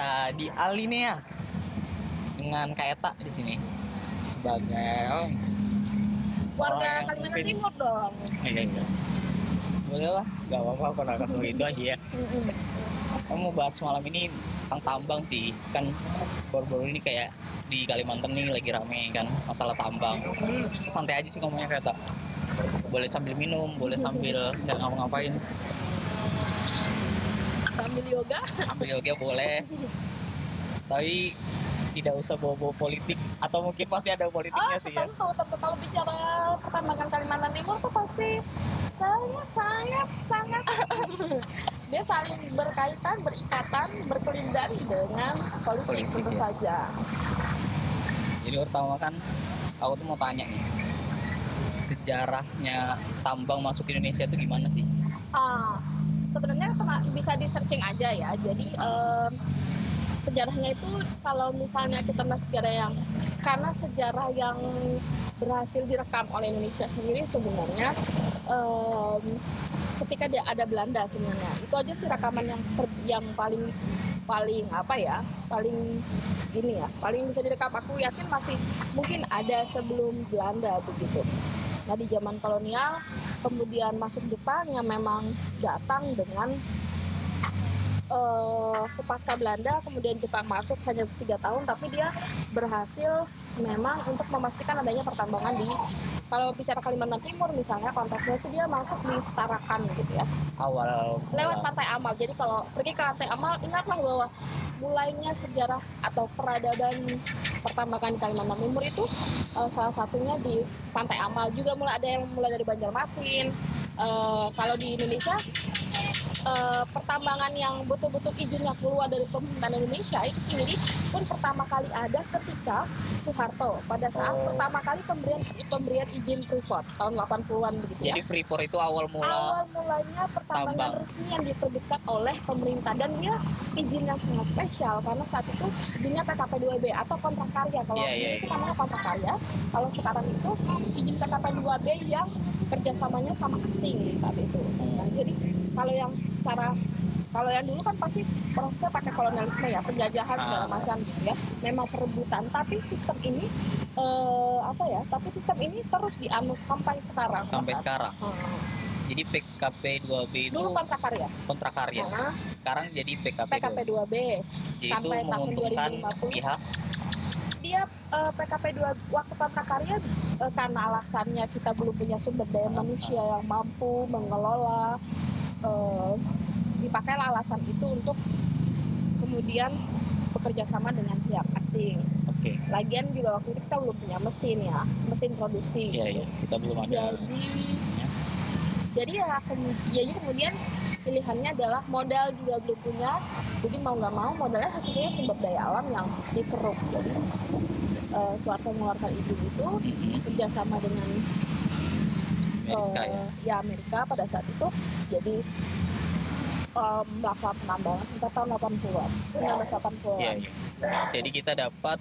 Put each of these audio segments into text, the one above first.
kita di Alinea dengan Kak Eta di sini sebagai Warga Kalimantan Timur dong. Iya, iya. Boleh lah, gak apa-apa kalau langsung itu aja ya. Kamu mau bahas malam ini tentang tambang sih, kan baru-baru ini kayak di Kalimantan nih lagi rame kan masalah tambang. Santai aja sih ngomongnya kayak tak. Boleh sambil minum, boleh sambil nggak ngapa-ngapain. Sambil yoga. Sambil yoga boleh. Tapi tidak usah bawa-bawa politik atau mungkin pasti ada politiknya Oh, sih ya. tentu, tentu kalau bicara pertambangan Kalimantan Timur tuh pasti sangat, sangat, sangat. Dia saling berkaitan, berikatan, berkelindan dengan politik, Politik, tentu ya. saja. Jadi pertama kan aku tuh mau tanya nih, sejarahnya tambang masuk Indonesia itu gimana sih? Ah, sebenarnya bisa di searching aja ya. Jadi em, sejarahnya itu kalau misalnya kita melihat sejarah yang karena sejarah yang berhasil direkam oleh Indonesia sendiri sebenarnya em, ketika dia ada Belanda sebenarnya itu aja sih rekaman yang per- yang paling paling apa ya paling ini ya paling bisa direkam aku yakin masih mungkin ada sebelum Belanda begitu nah di zaman kolonial kemudian masuk Jepang yang memang datang dengan eh sepasca Belanda kemudian Jepang masuk hanya tiga tahun tapi dia berhasil memang untuk memastikan adanya pertambangan di kalau bicara Kalimantan Timur misalnya konteksnya itu dia masuk di Tarakan gitu ya. Awal lewat Pantai Amal. Jadi kalau pergi ke Pantai Amal ingatlah bahwa mulainya sejarah atau peradaban pertambangan di Kalimantan Timur itu eh, salah satunya di Pantai Amal. Juga mulai ada yang mulai dari Banjarmasin. Eh, kalau di Indonesia eh, pertambangan yang betul-betul izinnya keluar dari pemerintahan Indonesia itu sendiri pun pertama kali ada ketika Soeharto. Pada saat Oh. pertama kali pemberian pemberian izin Freeport tahun 80-an begitu ya. Jadi Freeport itu awal mula awal mulanya pertambangan tambang. resmi yang diterbitkan oleh pemerintah. Dan dia izin yang sangat spesial karena saat itu izinnya PKP 2B atau kontrak karya. Kalau dulu iya, itu iya. namanya kontrak karya. Kalau sekarang itu izin PKP 2B yang kerjasamanya sama asing saat itu. Nah, jadi kalau yang secara kalau yang dulu kan pasti prosesnya pakai kolonialisme ya penjajahan segala Ah. macam gitu ya memang perebutan tapi sistem ini eh, apa ya tapi sistem ini terus dianut sampai sekarang sampai sekarang. Hmm. Jadi PKP 2B itu dulu kontrak karya kontrak karya. Nah, Sekarang jadi PKP, PKP 2B. 2B Jadi itu sampai tahun menguntungkan 2050. pihak dia eh, PKP 2 waktu kontrak karya eh, karena alasannya kita belum punya sumber daya manusia yang mampu mengelola eh, dipakailah alasan itu untuk kemudian bekerja sama dengan pihak asing. Oke. Lagian juga waktu itu kita belum punya mesin ya, mesin produksi. Iya, gitu. iya. Kita belum ada Jadi mesinnya. jadi ya, kem- jadi kemudian pilihannya adalah modal juga belum punya jadi mau nggak mau modalnya hasilnya sumber daya alam yang dikeruk jadi eh, Soeharto mengeluarkan itu itu Mhm. kerjasama dengan Amerika ya. ya Amerika pada saat itu jadi eh, melakukan penambangan sekitar tahun 80-an 1980-an Iya, iya. Jadi kita dapat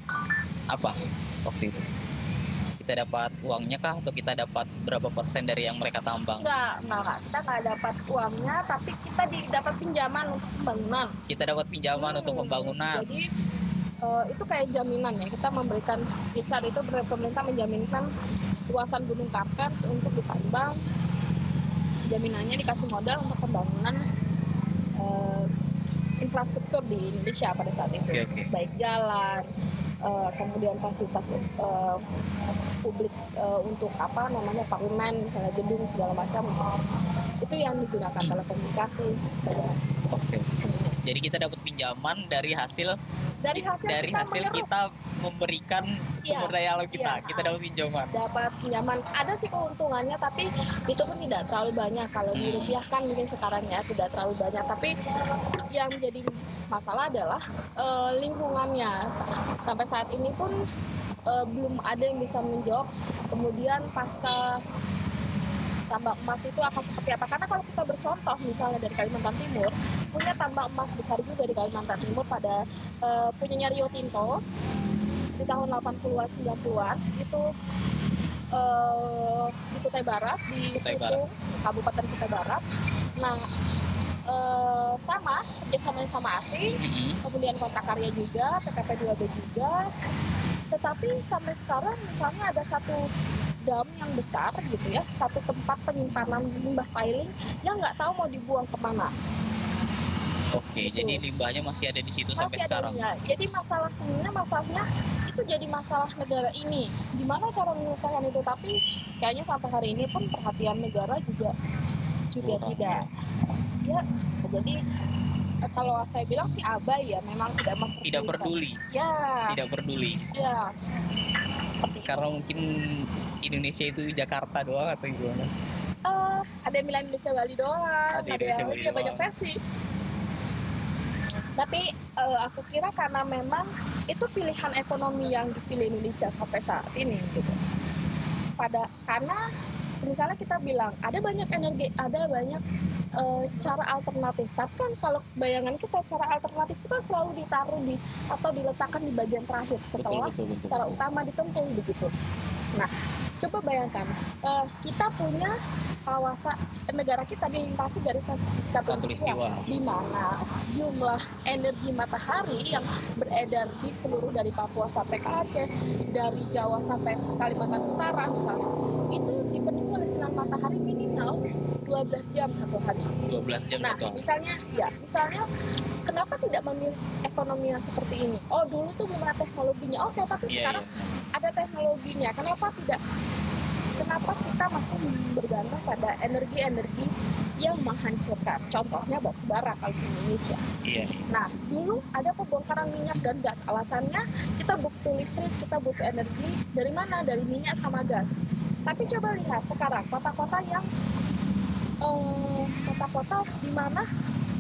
apa waktu itu? Kita dapat uangnya kah atau kita dapat berapa persen dari yang mereka tambang? Enggak, enggak, enggak. kita nggak dapat uangnya, tapi kita dapat pinjaman untuk pembangunan. Kita dapat pinjaman Hmm, untuk pembangunan. Jadi eh, itu kayak jaminan ya. Kita memberikan besar itu pemerintah menjaminkan luasan gunung Kartens untuk ditambang. Jaminannya dikasih modal untuk pembangunan eh, infrastruktur di Indonesia pada saat itu, Oke, oke. baik jalan, eh, kemudian fasilitas eh, publik eh, untuk apa namanya parlemen, misalnya gedung segala macam. Itu yang digunakan telekomunikasi. seperti itu. Jadi kita dapat pinjaman dari hasil Dari hasil dari kita hasil kita memberikan sumber Iya, daya alam kita. iya. Kita dapat pinjaman. dapat pinjaman ada sih keuntungannya tapi itu pun tidak terlalu banyak kalau Hmm. dirupiahkan mungkin sekarang ya tidak terlalu banyak tapi yang menjadi masalah adalah eh, lingkungannya sampai saat ini pun eh, belum ada yang bisa menjawab kemudian pasca tambang emas itu akan seperti apa karena kalau kita bercontoh misalnya dari Kalimantan Timur punya tambang emas besar juga di Kalimantan Timur pada eh, punyanya Rio Tinto di tahun 80-an 90-an itu eh, di Kutai Barat di Kutai Bitung, Kabupaten Kutai Barat. Nah, eh, sama kerjasama sama asing Mm-mm. kemudian kontrak karya juga PKP 2B juga tetapi sampai sekarang misalnya ada satu dam yang besar gitu ya satu tempat penyimpanan limbah tiling yang nggak tahu mau dibuang ke mana Oke, jadi limbahnya masih ada di situ sampai masih ada sekarang. limbah. jadi masalah sebenarnya masalahnya itu jadi masalah negara ini gimana cara menyelesaikan itu tapi kayaknya sampai hari ini pun perhatian negara juga juga Kurang, tidak ya jadi eh, kalau saya bilang sih abai ya memang tidak memperdulikan. Tidak peduli, ya tidak peduli. ya seperti itu Karena sih. mungkin Indonesia itu Jakarta doang atau gimana? Eh, ada yang bilang Indonesia Bali doang Ada ada, Indonesia yang Bali banyak doang. versi tapi eh, aku kira karena memang itu pilihan ekonomi yang dipilih Indonesia sampai saat ini gitu pada karena misalnya kita bilang ada banyak energi ada banyak eh, cara alternatif tapi kan kalau bayangan kita cara alternatif itu kan selalu ditaruh di atau diletakkan di bagian terakhir Betul, setelah betul, betul. cara utama ditempuh begitu. Nah, coba bayangkan eh, kita punya kawasan negara kita dilintasi garis Katulistiwa. di mana jumlah energi matahari yang beredar di seluruh dari Papua sampai ke Aceh, dari Jawa sampai Kalimantan Utara misalnya, itu dipenuhi oleh sinar matahari minimal 12 jam satu hari. 12 jam Nah, hari. misalnya, ya, misalnya kenapa tidak memilih ekonomi yang seperti ini? Oh, dulu tuh ada teknologinya. Oke, tapi Iya, sekarang ada teknologinya. Kenapa tidak? Kenapa kita masih bergantung pada energi-energi yang menghancurkan? Contohnya batu bara kalau di Indonesia. iya. Nah, dulu ada pembongkaran minyak dan gas. Alasannya kita butuh listrik, kita butuh energi. Dari mana? Dari minyak sama gas. Tapi coba lihat sekarang kota-kota yang eh, kota-kota di mana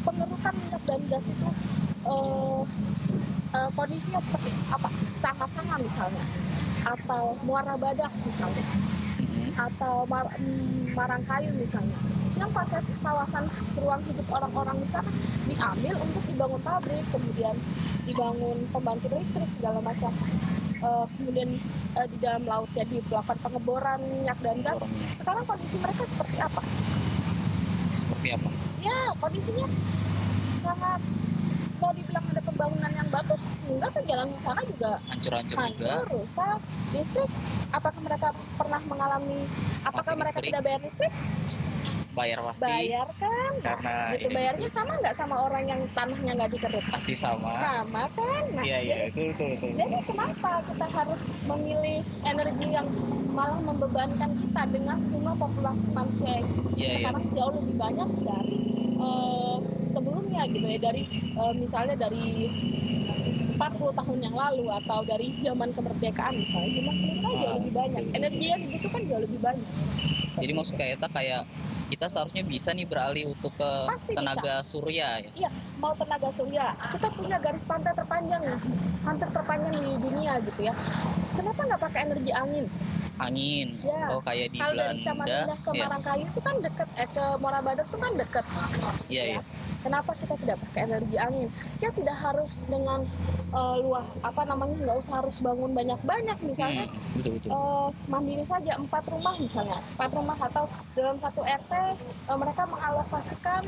pengerukan minyak dan gas itu eh, eh, kondisinya seperti apa? Sanga-sanga misalnya, atau muara badak misalnya. Mhm. atau mar mm, Marangkayu misalnya. Yang potensi kawasan ruang hidup orang-orang di sana diambil untuk dibangun pabrik kemudian dibangun pembangkit listrik segala macam. Eh, kemudian eh, di dalam laut jadi melakukan pengeboran minyak dan gas. Sekarang kondisi mereka seperti apa? Seperti apa? ya kondisinya sangat mau dibilang ada pembangunan yang bagus enggak kan jalan di sana juga Hancur-hancur juga. rusak listrik apakah mereka pernah mengalami apakah Mati mereka listrik. tidak bayar listrik Bayar pasti. bayar kan Karena gitu ini bayarnya sama nggak sama orang yang tanahnya nggak dikeruk pasti sama. sama kan nah Iya, iya, itu betul, betul. jadi kenapa kita harus memilih energi yang malah membebankan kita dengan jumlah populasi manusia yang Iya, iya. sekarang jauh lebih banyak dari eh, sebelumnya gitu ya dari eh, misalnya dari 40 tahun yang lalu atau dari zaman kemerdekaan misalnya jumlah penduduknya jauh Ah, lebih banyak energi yang dibutuhkan jauh lebih banyak Jadi maksud kayak kita kayak kita seharusnya bisa nih beralih untuk ke Pasti tenaga surya ya. Iya, mau tenaga surya. Kita punya garis pantai terpanjang nih, hampir terpanjang di dunia gitu ya. Kenapa nggak pakai energi angin? Angin. Ya. Oh, kayak di Kalau dari Belanda. Samarinda ke Iya, Marangkayu itu kan deket, eh ke Muara Badak itu kan deket. iya, iya. Kenapa kita tidak pakai energi angin? Ya tidak harus dengan eh, luah apa namanya nggak usah harus bangun banyak-banyak misalnya. Hmm, betul, betul. eh, mandiri saja empat rumah misalnya empat rumah atau dalam satu RT eh, mereka mengalokasikan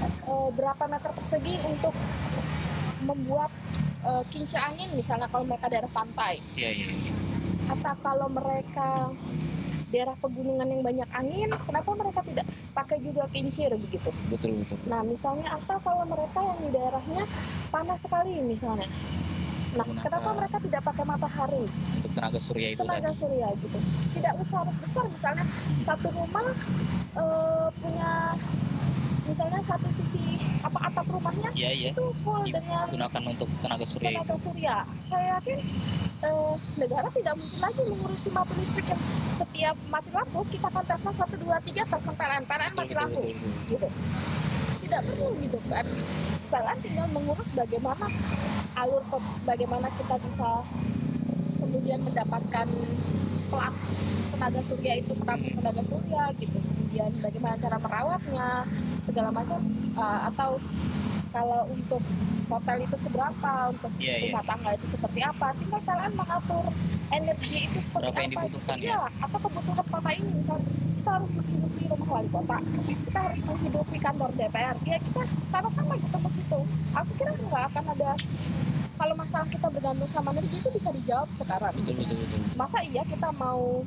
eh, berapa meter persegi untuk membuat eh, kincir angin misalnya kalau mereka daerah pantai Iya, iya. iya. Atau kalau mereka daerah pegunungan yang banyak angin kenapa mereka tidak pakai juga kincir begitu Betul, betul. nah misalnya atau kalau mereka yang di daerahnya panas sekali misalnya nah Menggunakan- kenapa mereka tidak pakai matahari Untuk tenaga surya itu tenaga tadi. surya gitu tidak usah harus besar misalnya satu rumah eh, punya misalnya satu sisi apa atap rumahnya Iya, iya. itu full dengan Digunakan untuk tenaga surya itu. tenaga surya saya yakin eh, negara tidak mungkin lagi mengurusi mati listrik yang setiap mati lampu kita akan telepon satu dua tiga telepon PLN PLN mati lampu. gitu. Tidak perlu gitu kan PLN tinggal mengurus bagaimana alur bagaimana kita bisa kemudian mendapatkan pelak tenaga surya itu penampung tenaga surya gitu. Kemudian bagaimana cara merawatnya segala macam uh, atau kalau untuk hotel itu seberapa untuk Iya, iya. rumah tangga itu seperti apa tinggal PLN mengatur energi itu seperti Berapa yang apa dibutuhkan, gitu. ya atau kebutuhan kota ini misalnya kita kita harus menghidupi rumah wali kota kita harus menghidupi kantor DPR ya kita sama-sama gitu begitu aku kira nggak akan ada kalau masalah kita bergantung sama energi itu bisa dijawab sekarang. Betul betul betul masa iya kita mau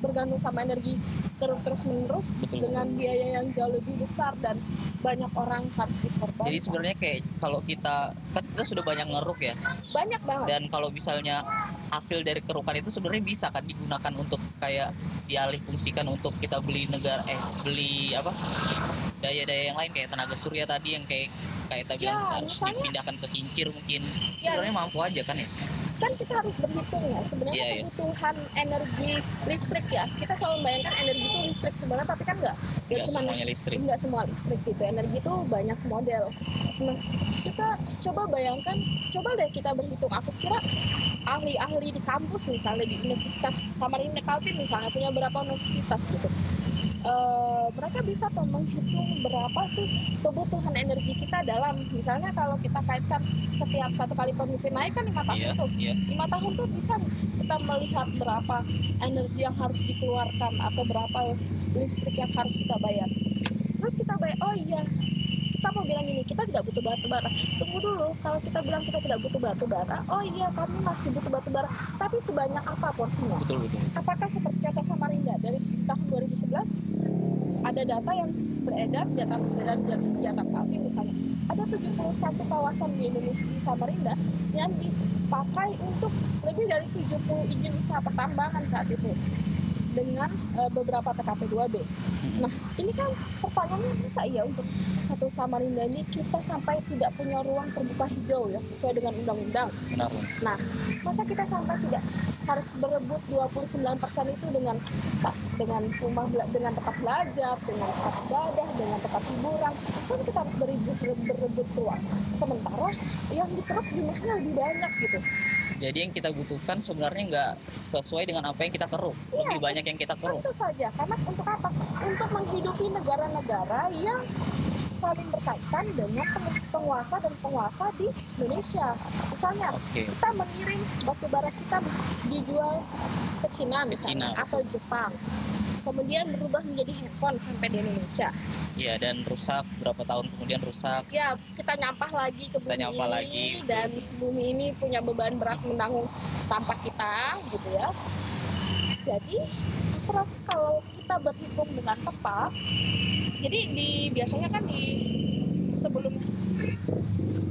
bergantung sama energi terus terus menerus Betul, dengan biaya yang jauh lebih besar dan banyak orang harus dikorbankan jadi sebenarnya kayak kalau kita kan kita sudah banyak ngeruk ya. Banyak banget. Dan kalau misalnya hasil dari kerukan itu sebenarnya bisa kan digunakan untuk kayak dialih fungsikan untuk kita beli negara eh beli apa daya-daya yang lain kayak tenaga surya tadi yang kayak kayak kita bilang Ya, harus misalnya- dipindahkan ke kincir mungkin Ya. sebenarnya mampu aja kan ya kan kita harus berhitung ya. Sebenarnya Iya, iya. kebutuhan energi listrik ya. Kita selalu membayangkan energi itu listrik sebenarnya tapi kan enggak ya nggak cuma semuanya listrik. nggak semua listrik gitu. Energi itu banyak model. Nah kita coba bayangkan coba deh kita berhitung. Aku kira ahli-ahli di kampus misalnya di Universitas Samarinda Kaltim misalnya punya berapa universitas gitu Eh, mereka bisa tuh menghitung berapa sih kebutuhan energi kita dalam. Misalnya kalau kita kaitkan setiap satu kali pemimpin naik kan lima tahun iya tuh. iya. Lima tahun tuh bisa kita melihat berapa energi yang harus dikeluarkan atau berapa listrik yang harus kita bayar. Terus kita bayar oh iya kita mau bilang ini kita tidak butuh batu bara. Tunggu dulu kalau kita bilang kita tidak butuh batu bara oh iya kami masih butuh batu bara. Tapi sebanyak apa porsinya betul betul. Apakah seperti kata Samarinda dari tahun 2011 ada data yang beredar data beredar data Kaltim misalnya. Ada 71 kawasan di Indonesia di Samarinda yang dipakai untuk lebih dari 70 izin usaha pertambangan saat itu dengan eh, beberapa TKP 2B. Nah, ini kan pertanyaannya masa iya untuk satu Samarinda ini kita sampai tidak punya ruang terbuka hijau ya sesuai dengan undang-undang benar Nah, masa kita sampai tidak harus berebut 29% itu dengan dengan rumah dengan tempat belajar, dengan tempat ibadah, dengan tempat hiburan. Masa kita harus berebut berebut ruang. Sementara yang dikeruk jumlahnya lebih banyak gitu. Jadi yang kita butuhkan sebenarnya nggak sesuai dengan apa yang kita keruk Iya, lebih banyak yang kita keruk Tentu saja, karena untuk apa? Untuk menghidupi negara-negara yang saling berkaitan dengan peng- penguasa dan penguasa di Indonesia. Misalnya, oke kita mengirim batu bara kita dijual ke Cina misalnya Cina. atau Jepang kemudian berubah menjadi handphone sampai di Indonesia. Iya dan rusak berapa tahun kemudian rusak. Ya kita nyampah lagi ke Kita bumi nyampah ini lagi, dan bumi ini punya beban berat menanggung sampah kita gitu ya. Jadi aku rasa kalau kita berhitung dengan tepat jadi di biasanya kan di sebelum eh, sebelum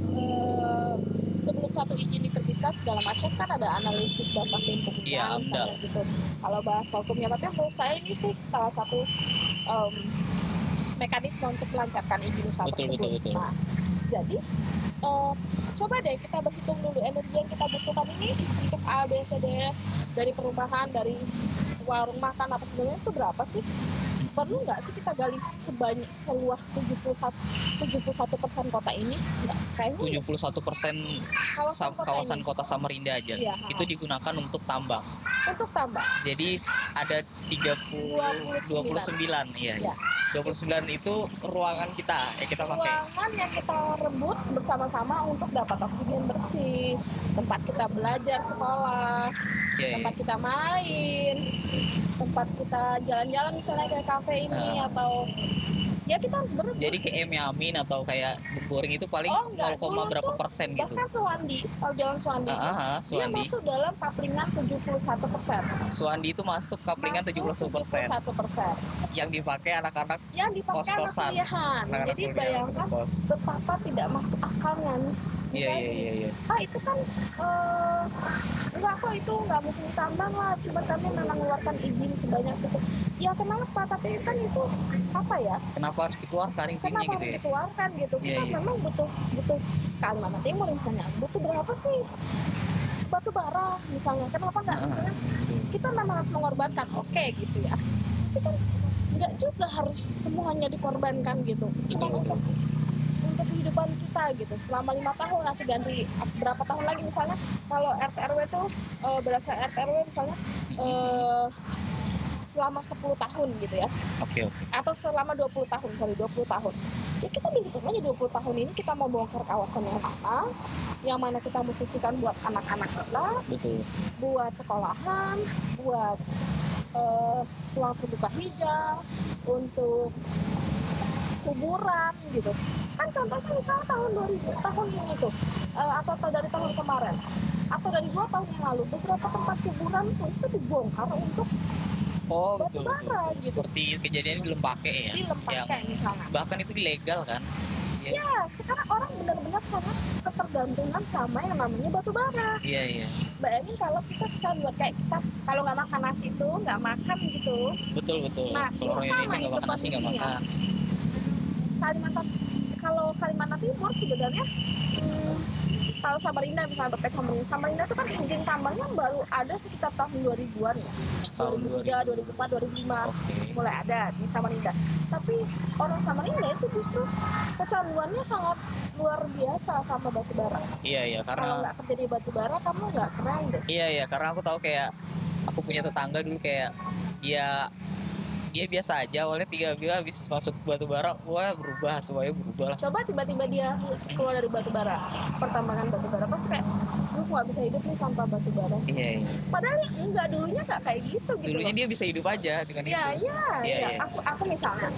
satu izin diterbitkan segala macam kan ada analisis dampak lingkungan Iya, misalnya gitu kalau bahasa hukumnya tapi menurut saya ini sih salah satu em, mekanisme untuk melancarkan izin usaha Betul, tersebut betul, betul. nah jadi eh, coba deh kita berhitung dulu energi yang kita butuhkan ini untuk A, B, C, D dari perumahan, dari warung makan apa segala itu berapa sih? Perlu nggak sih kita gali sebanyak seluas 71 71 persen kota ini? Nggak, kayaknya 71 persen kawasan kota kawasan ini. kota Samarinda aja. Iya, itu digunakan untuk tambang. Untuk tambah jadi ada 30 29 iya. Ya. 29 itu ruangan kita yang kita pakai. Ruangan yang kita rebut bersama-sama untuk dapat oksigen bersih, tempat kita belajar sekolah, iya. tempat kita main, tempat kita jalan-jalan misalnya kayak kafe ini Nah. atau ya kita harus berebut. jadi kayak Amin atau kayak Boring itu paling Oh, enggak. 0, Dulu berapa tuh persen gitu Bahkan Suwandi, kalau jalan Suwandi, ah, ah, dia Suwandi masuk dalam kaplingan 71 persen. Suwandi itu masuk kaplingan 71 persen 71 persen. yang dipakai anak-anak Yang dipakai anak Kos-kosan. kuliahan. anak-anak Jadi kuliah bayangkan kos betapa tidak masuk akalnya nih. Iya Misalnya iya iya iya. Ah itu kan eh, enggak kok itu nggak mungkin tambang lah. Cuma kami memang mengeluarkan izin sebanyak itu ya kenapa? Tapi kan itu apa ya? Kenapa harus dikeluarkan izinnya kenapa gitu harus ya? dikeluarkan gitu? Iya, kita iya. memang butuh butuh Kalimantan Timur misalnya. Butuh berapa sih? Batu bara misalnya. Kenapa nggak Ah, misalnya kita memang harus mengorbankan. Oke gitu ya. Tapi kan nggak juga harus semuanya dikorbankan gitu. Cuma untuk untuk kehidupan kita gitu. Selama lima tahun nanti ganti berapa tahun lagi misalnya kalau RT RW tuh eh, berdasarkan RT RW misalnya eh, selama 10 tahun gitu ya. Oke oke. Atau selama 20 tahun sorry 20 tahun. Ya kita dihitung aja 20 tahun ini kita mau bongkar kawasan yang mana yang mana kita mau sisihkan buat anak-anak kita betul. buat sekolahan buat eh, ruang terbuka hijau untuk kuburan gitu kan contohnya misalnya tahun 2000 tahun ini tuh eh, atau, atau dari tahun kemarin atau dari dua tahun yang lalu beberapa tempat kuburan tuh itu dibongkar untuk oh batu betul, bara betul. gitu. Seperti kejadian di Lempake ya? Di Lempake misalnya. bahkan itu ilegal kan? Iya. ya sekarang orang benar-benar sangat ketergantungan sama yang namanya batu bara. Iya iya. Bayangin kalau kita kecanduan kayak kita kalau nggak makan nasi itu nggak makan gitu. Betul betul. Nah, kalau orang Indonesia nggak makan nasi nggak makan. Kalimantan kalau Kalimantan Timur sebenarnya hmm, kalau Samarinda misalnya berkait Samarinda Samarinda itu kan izin tambangnya baru ada sekitar tahun 2000-an ya. Tahun 2003, 2004, 2005 oke. mulai ada di Samarinda. Tapi orang Samarinda itu justru kecanduannya sangat luar biasa sama batu bara iya iya kalau karena nggak kerja di batu bara kamu nggak keren deh. Iya iya karena aku tahu kayak aku punya tetangga dulu kayak dia dia biasa aja. Awalnya tiga bila habis masuk batu bara wah berubah. Semuanya berubah lah. Coba tiba-tiba dia keluar dari batu bara. Pertambangan batu bara. Pasti kayak lu nggak bisa hidup nih tanpa batu bara. Iya iya. Padahal enggak dulunya nggak kayak gitu gitu dulunya loh. dia bisa hidup aja dengan ya itu. ya Iya, ya iya. aku aku misalnya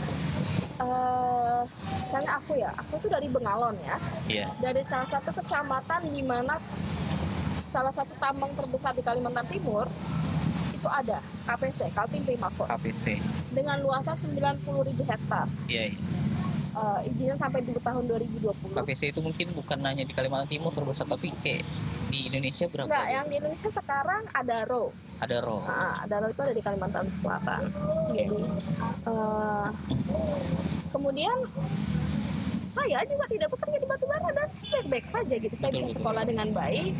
eh misalnya aku ya aku tuh dari Bengalon ya. Iya. Dari salah satu kecamatan di mana salah satu tambang terbesar di Kalimantan Timur itu ada KPC Kaltim Primakor KPC dengan luasan 90.000 hektar iya iya Eh, izinnya sampai di tahun 2020 KPC itu mungkin bukan hanya di Kalimantan Timur terbesar tapi kayak di Indonesia berapa Enggak, aja? yang di Indonesia sekarang ada RO. ada roh Nah, ada RO itu ada di Kalimantan Selatan. Jadi, eh, kemudian saya juga tidak bekerja di Batubara dan baik-baik saja gitu. Saya Betul, bisa betul. sekolah dengan baik.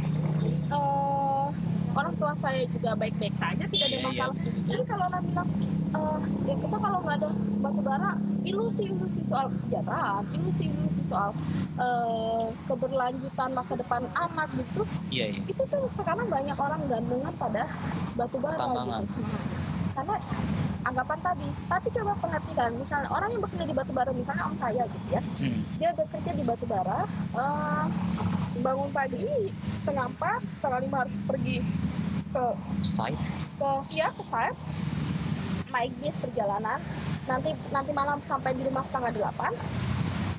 Eh, orang tua saya juga baik-baik saja, tidak ada Iya, iya. masalah. Jadi kalau orang bilang, eh, ya kita kalau nggak ada batubara, ilusi-ilusi soal kesejahteraan, ilusi-ilusi soal eh, keberlanjutan masa depan anak gitu, iya iya itu tuh sekarang banyak orang gantungan pada batu bara gitu. Karena anggapan tadi, tapi coba perhatikan, misalnya orang yang bekerja di batu bara, misalnya om saya gitu ya, hmm. dia bekerja di batu bara, eh, bangun pagi setengah empat, setengah lima harus pergi ke site? Ke siap ke site, naik bis perjalanan, nanti nanti malam sampai di rumah setengah delapan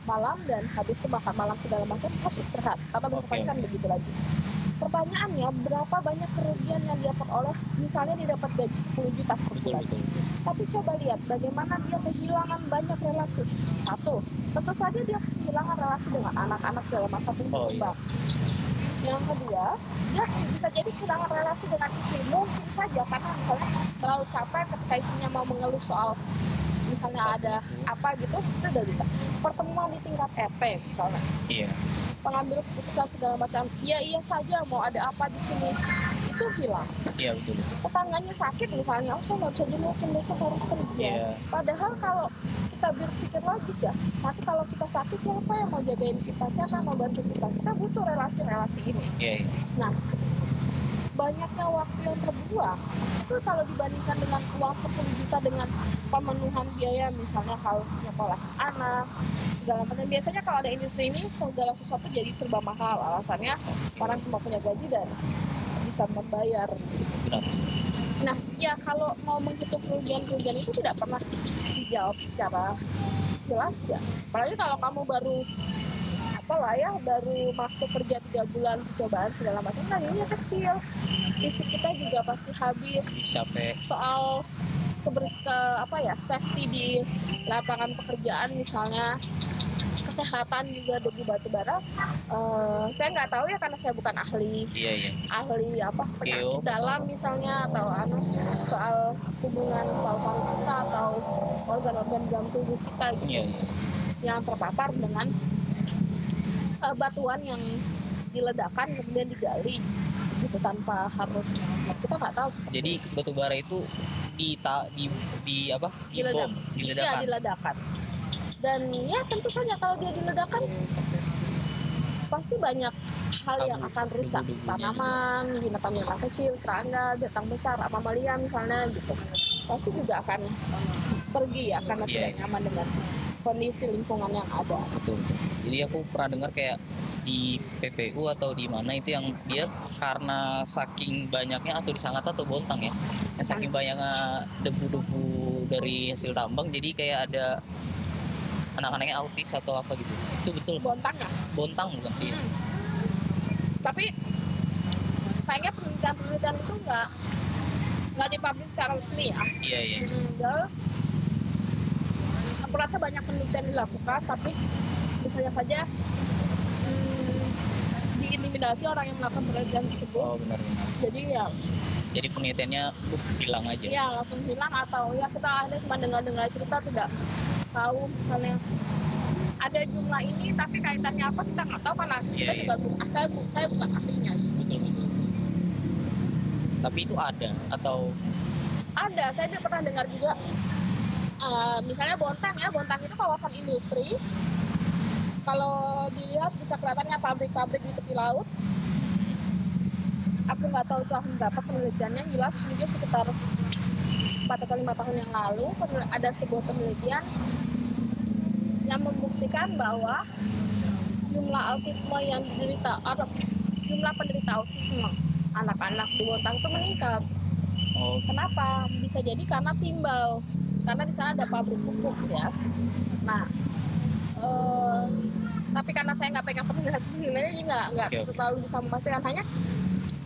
malam dan habis itu makan malam segala macam harus istirahat. Karena besok pagi kan begitu lagi pertanyaannya berapa banyak kerugian yang dia peroleh? Misalnya dia dapat gaji 10 juta per bulan. Tapi coba lihat bagaimana dia kehilangan banyak relasi. Satu tentu saja dia kehilangan relasi dengan anak-anak dalam masa tumbuh Oh, iya. kembang yang kedua dia bisa jadi kehilangan relasi dengan istri. Mungkin saja karena misalnya terlalu capek ketika istrinya mau mengeluh soal misalnya ada apa gitu itu udah bisa. Pertemuan di tingkat RT misalnya. Iya. Pengambil keputusan segala macam. Iya iya saja mau ada apa di sini itu hilang. Iya betul. Tetangganya sakit misalnya oh saya nggak bisa jengukin besok harus kerja iya. Padahal kalau kita berpikir logis ya nanti kalau kita sakit siapa yang mau jagain kita? Siapa yang mau bantu kita? Kita butuh relasi-relasi ini. Iya iya. Banyaknya waktu yang terbuang. Itu kalau dibandingkan dengan uang 10 juta dengan pemenuhan biaya misalnya harus nyekolah anak segala macam. Biasanya kalau ada industri ini segala sesuatu jadi serba mahal. Alasannya orang semua punya gaji dan bisa membayar. Nah, ya kalau mau menghitung kerugian-kerugian itu tidak pernah dijawab secara jelas ya. Apalagi kalau kamu baru apa lah ya baru masuk kerja tiga bulan percobaan segala macam. Kan ini kecil. Fisik kita juga pasti habis. Capek. Soal kebers ke apa ya safety di lapangan pekerjaan misalnya. Kesehatan juga debu batu bara. Eh, saya nggak tahu ya karena saya bukan ahli. Iya iya. Ahli apa penyakit dalam misalnya atau anu soal hubungan paru-paru kita atau organ-organ dalam tubuh kita gitu. Iya iya. yang terpapar dengan eh, batuan yang diledakan kemudian digali gitu tanpa harus kita nggak tahu seperti jadi batu bara itu di ta, di di apa? Di Diledak. bom diledakan. Diledakan. Dan ya tentu saja kalau dia diledakan pasti banyak hal yang akan rusak. Tanaman binatang-binatang kecil serangga binatang besar mamalia misalnya gitu. Pasti juga akan pergi ya karena Iya, tidak iya. nyaman dengan kondisi lingkungan yang ada. Betul. Jadi aku pernah dengar kayak di PPU atau di mana itu yang dia karena saking banyaknya atau di Sangatta atau Bontang ya yang saking banyaknya debu-debu dari hasil tambang jadi kayak ada anak-anaknya autis atau apa gitu. Itu betul. Bontang ya? Bontang bukan sih. Hmm. tapi kayaknya penelitian-penelitian itu nggak nggak dipublish secara resmi ya. Iya iya. Hmm, aku rasa banyak penelitian dilakukan tapi misalnya saja hmm, diintimidasi orang yang melakukan penelitian tersebut. Oh benar benar. Jadi ya jadi penelitiannya uh, hilang aja. ya langsung hilang atau ya kita ada cuma dengar-dengar cerita tidak tahu misalnya ada jumlah ini tapi kaitannya apa kita nggak tahu karena kita Iya, iya. juga bu- saya bu- saya bukan ahlinya betul betul. Tapi itu ada atau? Ada saya juga pernah dengar juga eh, misalnya Bontang ya Bontang itu kawasan industri. Kalau dilihat bisa kelihatannya pabrik-pabrik di tepi laut. Aku nggak tahu tahun berapa penelitiannya yang jelas mungkin sekitar 4 atau lima tahun yang lalu ada sebuah penelitian yang membuktikan bahwa jumlah autisme yang diderita atau jumlah penderita autisme anak-anak di Bontang itu meningkat oh Kenapa? Bisa jadi karena timbal. Karena di sana ada pabrik pupuk ya. Nah, eh, tapi karena saya nggak pegang penelitian sebenarnya jadi nggak nggak oke. terlalu bisa memastikan. Hanya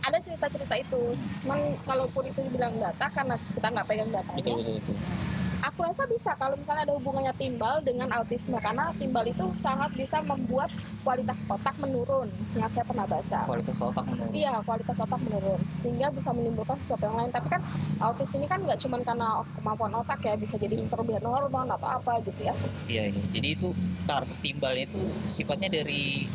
ada cerita-cerita itu. Cuman kalaupun itu dibilang data karena kita nggak pegang datanya, betul betul betul aku rasa bisa kalau misalnya ada hubungannya timbal dengan autisme karena timbal itu sangat bisa membuat kualitas otak menurun yang saya pernah baca. kualitas otak menurun Iya, kualitas otak menurun sehingga bisa menimbulkan sesuatu yang lain. Tapi kan autis ini kan nggak cuma karena kemampuan otak ya, bisa jadi kelebihan hormon atau apa gitu ya. iya iya jadi itu karena timbalnya itu sifatnya dari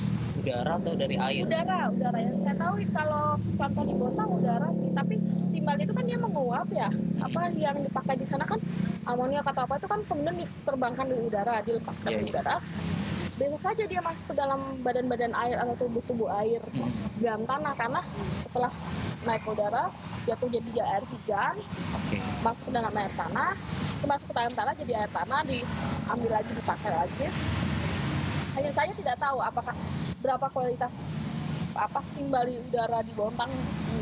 udara atau dari air Udara, udara yang saya tahu kalau contoh di kota udara sih, tapi timbal itu kan dia menguap ya. Apa yang dipakai di sana kan amoniak atau apa itu kan kemudian diterbangkan di udara, dilepaskan Iya, di iya. udara. Bisa saja dia masuk ke dalam badan-badan air atau tubuh-tubuh air Hmm. di dalam tanah karena setelah naik ke udara jatuh jadi air hujan oke masuk ke dalam air tanah itu masuk ke dalam tanah jadi air tanah diambil lagi dipakai lagi hanya saya tidak tahu apakah berapa kualitas apa timbal di udara di Bontang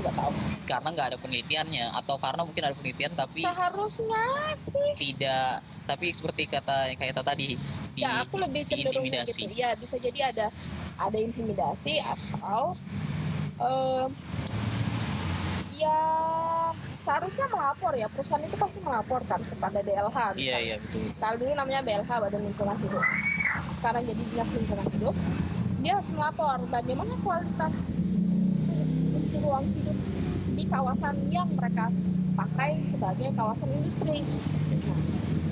nggak tahu. Karena nggak ada penelitiannya atau karena mungkin ada penelitian tapi seharusnya sih. tidak tapi seperti kata kayak kata tadi di, ya aku lebih cenderung gitu. Ya bisa jadi ada ada intimidasi atau em, ya seharusnya melapor ya. Perusahaan itu pasti melaporkan kepada DLH iya iya betul kalau dulu namanya BLH Badan Lingkungan Hidup. Sekarang jadi Dinas Lingkungan Hidup dia harus melapor bagaimana kualitas untuk ruang hidup di kawasan yang mereka pakai sebagai kawasan industri.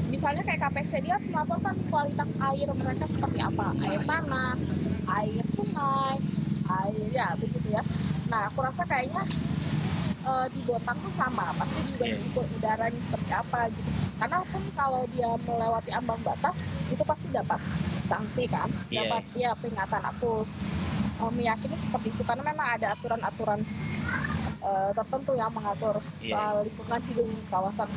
Misalnya kayak KPC dia harus melaporkan kualitas air mereka seperti apa. Air tanah air sungai air ya begitu ya. Nah aku rasa kayaknya eh, di Bontang pun sama. Pasti juga Iya. udaranya seperti apa gitu. Karena pun kalau dia melewati ambang batas itu pasti dapat sanksi kan. Iya, dapat ya peringatan aku eh, meyakini seperti itu. Karena memang ada aturan-aturan eh, tertentu yang mengatur Iya. soal lingkungan hidup di kawasan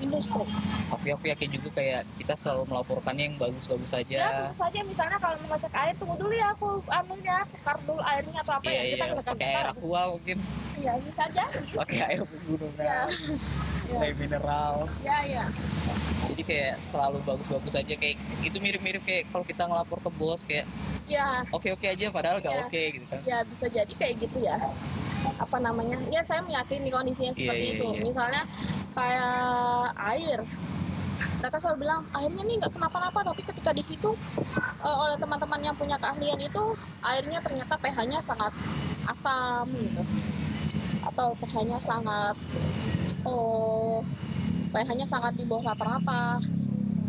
industri. Tapi aku yakin juga kayak kita selalu melaporkannya yang bagus-bagus ya saja tentu saja. Misalnya kalau mau ngecek air tunggu dulu ya aku anunya tukar dulu airnya atau apa iya ya kita iya. gunakan pakai air aqua mungkin. Ya bisa aja pakai air ya, pegunungan ya, air mineral. Ya, ya. jadi kayak selalu bagus-bagus aja kayak itu mirip-mirip kayak kalau kita ngelapor ke bos kayak ya oke-oke aja padahal gak Iya. oke gitu kan. Ya bisa jadi kayak gitu ya. Apa namanya? Ya saya meyakini kondisinya Iya, seperti iya, itu. misalnya kayak air. Mereka selalu bilang airnya nih nggak kenapa-napa tapi ketika dihitung eh, oleh teman-teman yang punya keahlian itu airnya ternyata pH-nya sangat asam gitu. Atau pH-nya sangat oh pH-nya sangat di bawah rata-rata.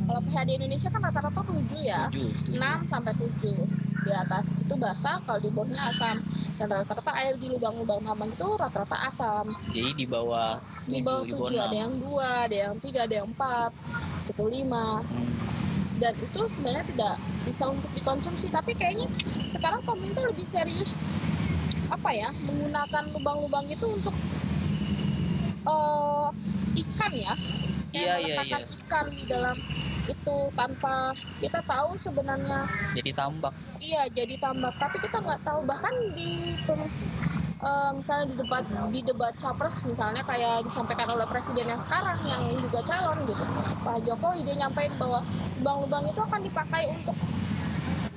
Kalau pH di Indonesia kan rata-rata 7 ya. Tujuh tujuh. 6 sampai 7 di atas itu basah kalau di bawahnya asam. Dan rata-rata air di lubang-lubang tambang itu rata-rata asam. Jadi di bawah di bawah tujuh, 7 ada enam. yang dua ada yang tiga ada yang empat itu lima. Hmm. dan itu sebenarnya tidak bisa untuk dikonsumsi. Tapi kayaknya sekarang pemerintah lebih serius apa ya menggunakan lubang-lubang itu untuk eh, ikan ya. Kayak iya, meletakkan ikan di dalam itu tanpa kita tahu sebenarnya jadi tambak. Iya jadi tambak. Tapi kita nggak tahu. Bahkan di eh, misalnya di debat di debat capres misalnya kayak disampaikan oleh presiden yang sekarang yang juga calon gitu. Pak Jokowi dia nyampein bahwa lubang-lubang itu akan dipakai untuk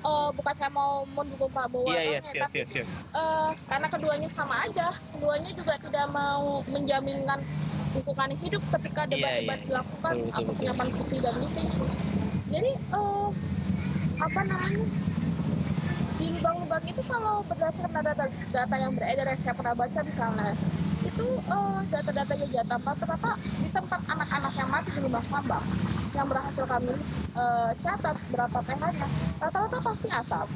eh, bukan saya mau mendukung Prabowo atau enggak, siap tapi siap siap. eh, karena keduanya sama aja. Keduanya juga tidak mau menjaminkan lingkungan hidup ketika Iya, debat-debat iya. dilakukan. Betul, betul, atau penyampaian visi dan misi. Jadi eh, apa namanya? Di lubang-lubang itu kalau berdasarkan data data yang beredar yang saya pernah baca misalnya itu eh, data-datanya Jatampa ternyata di tempat anak-anak yang mati di lubang tambang yang berhasil kami eh, catat berapa pH-nya rata-rata pasti asap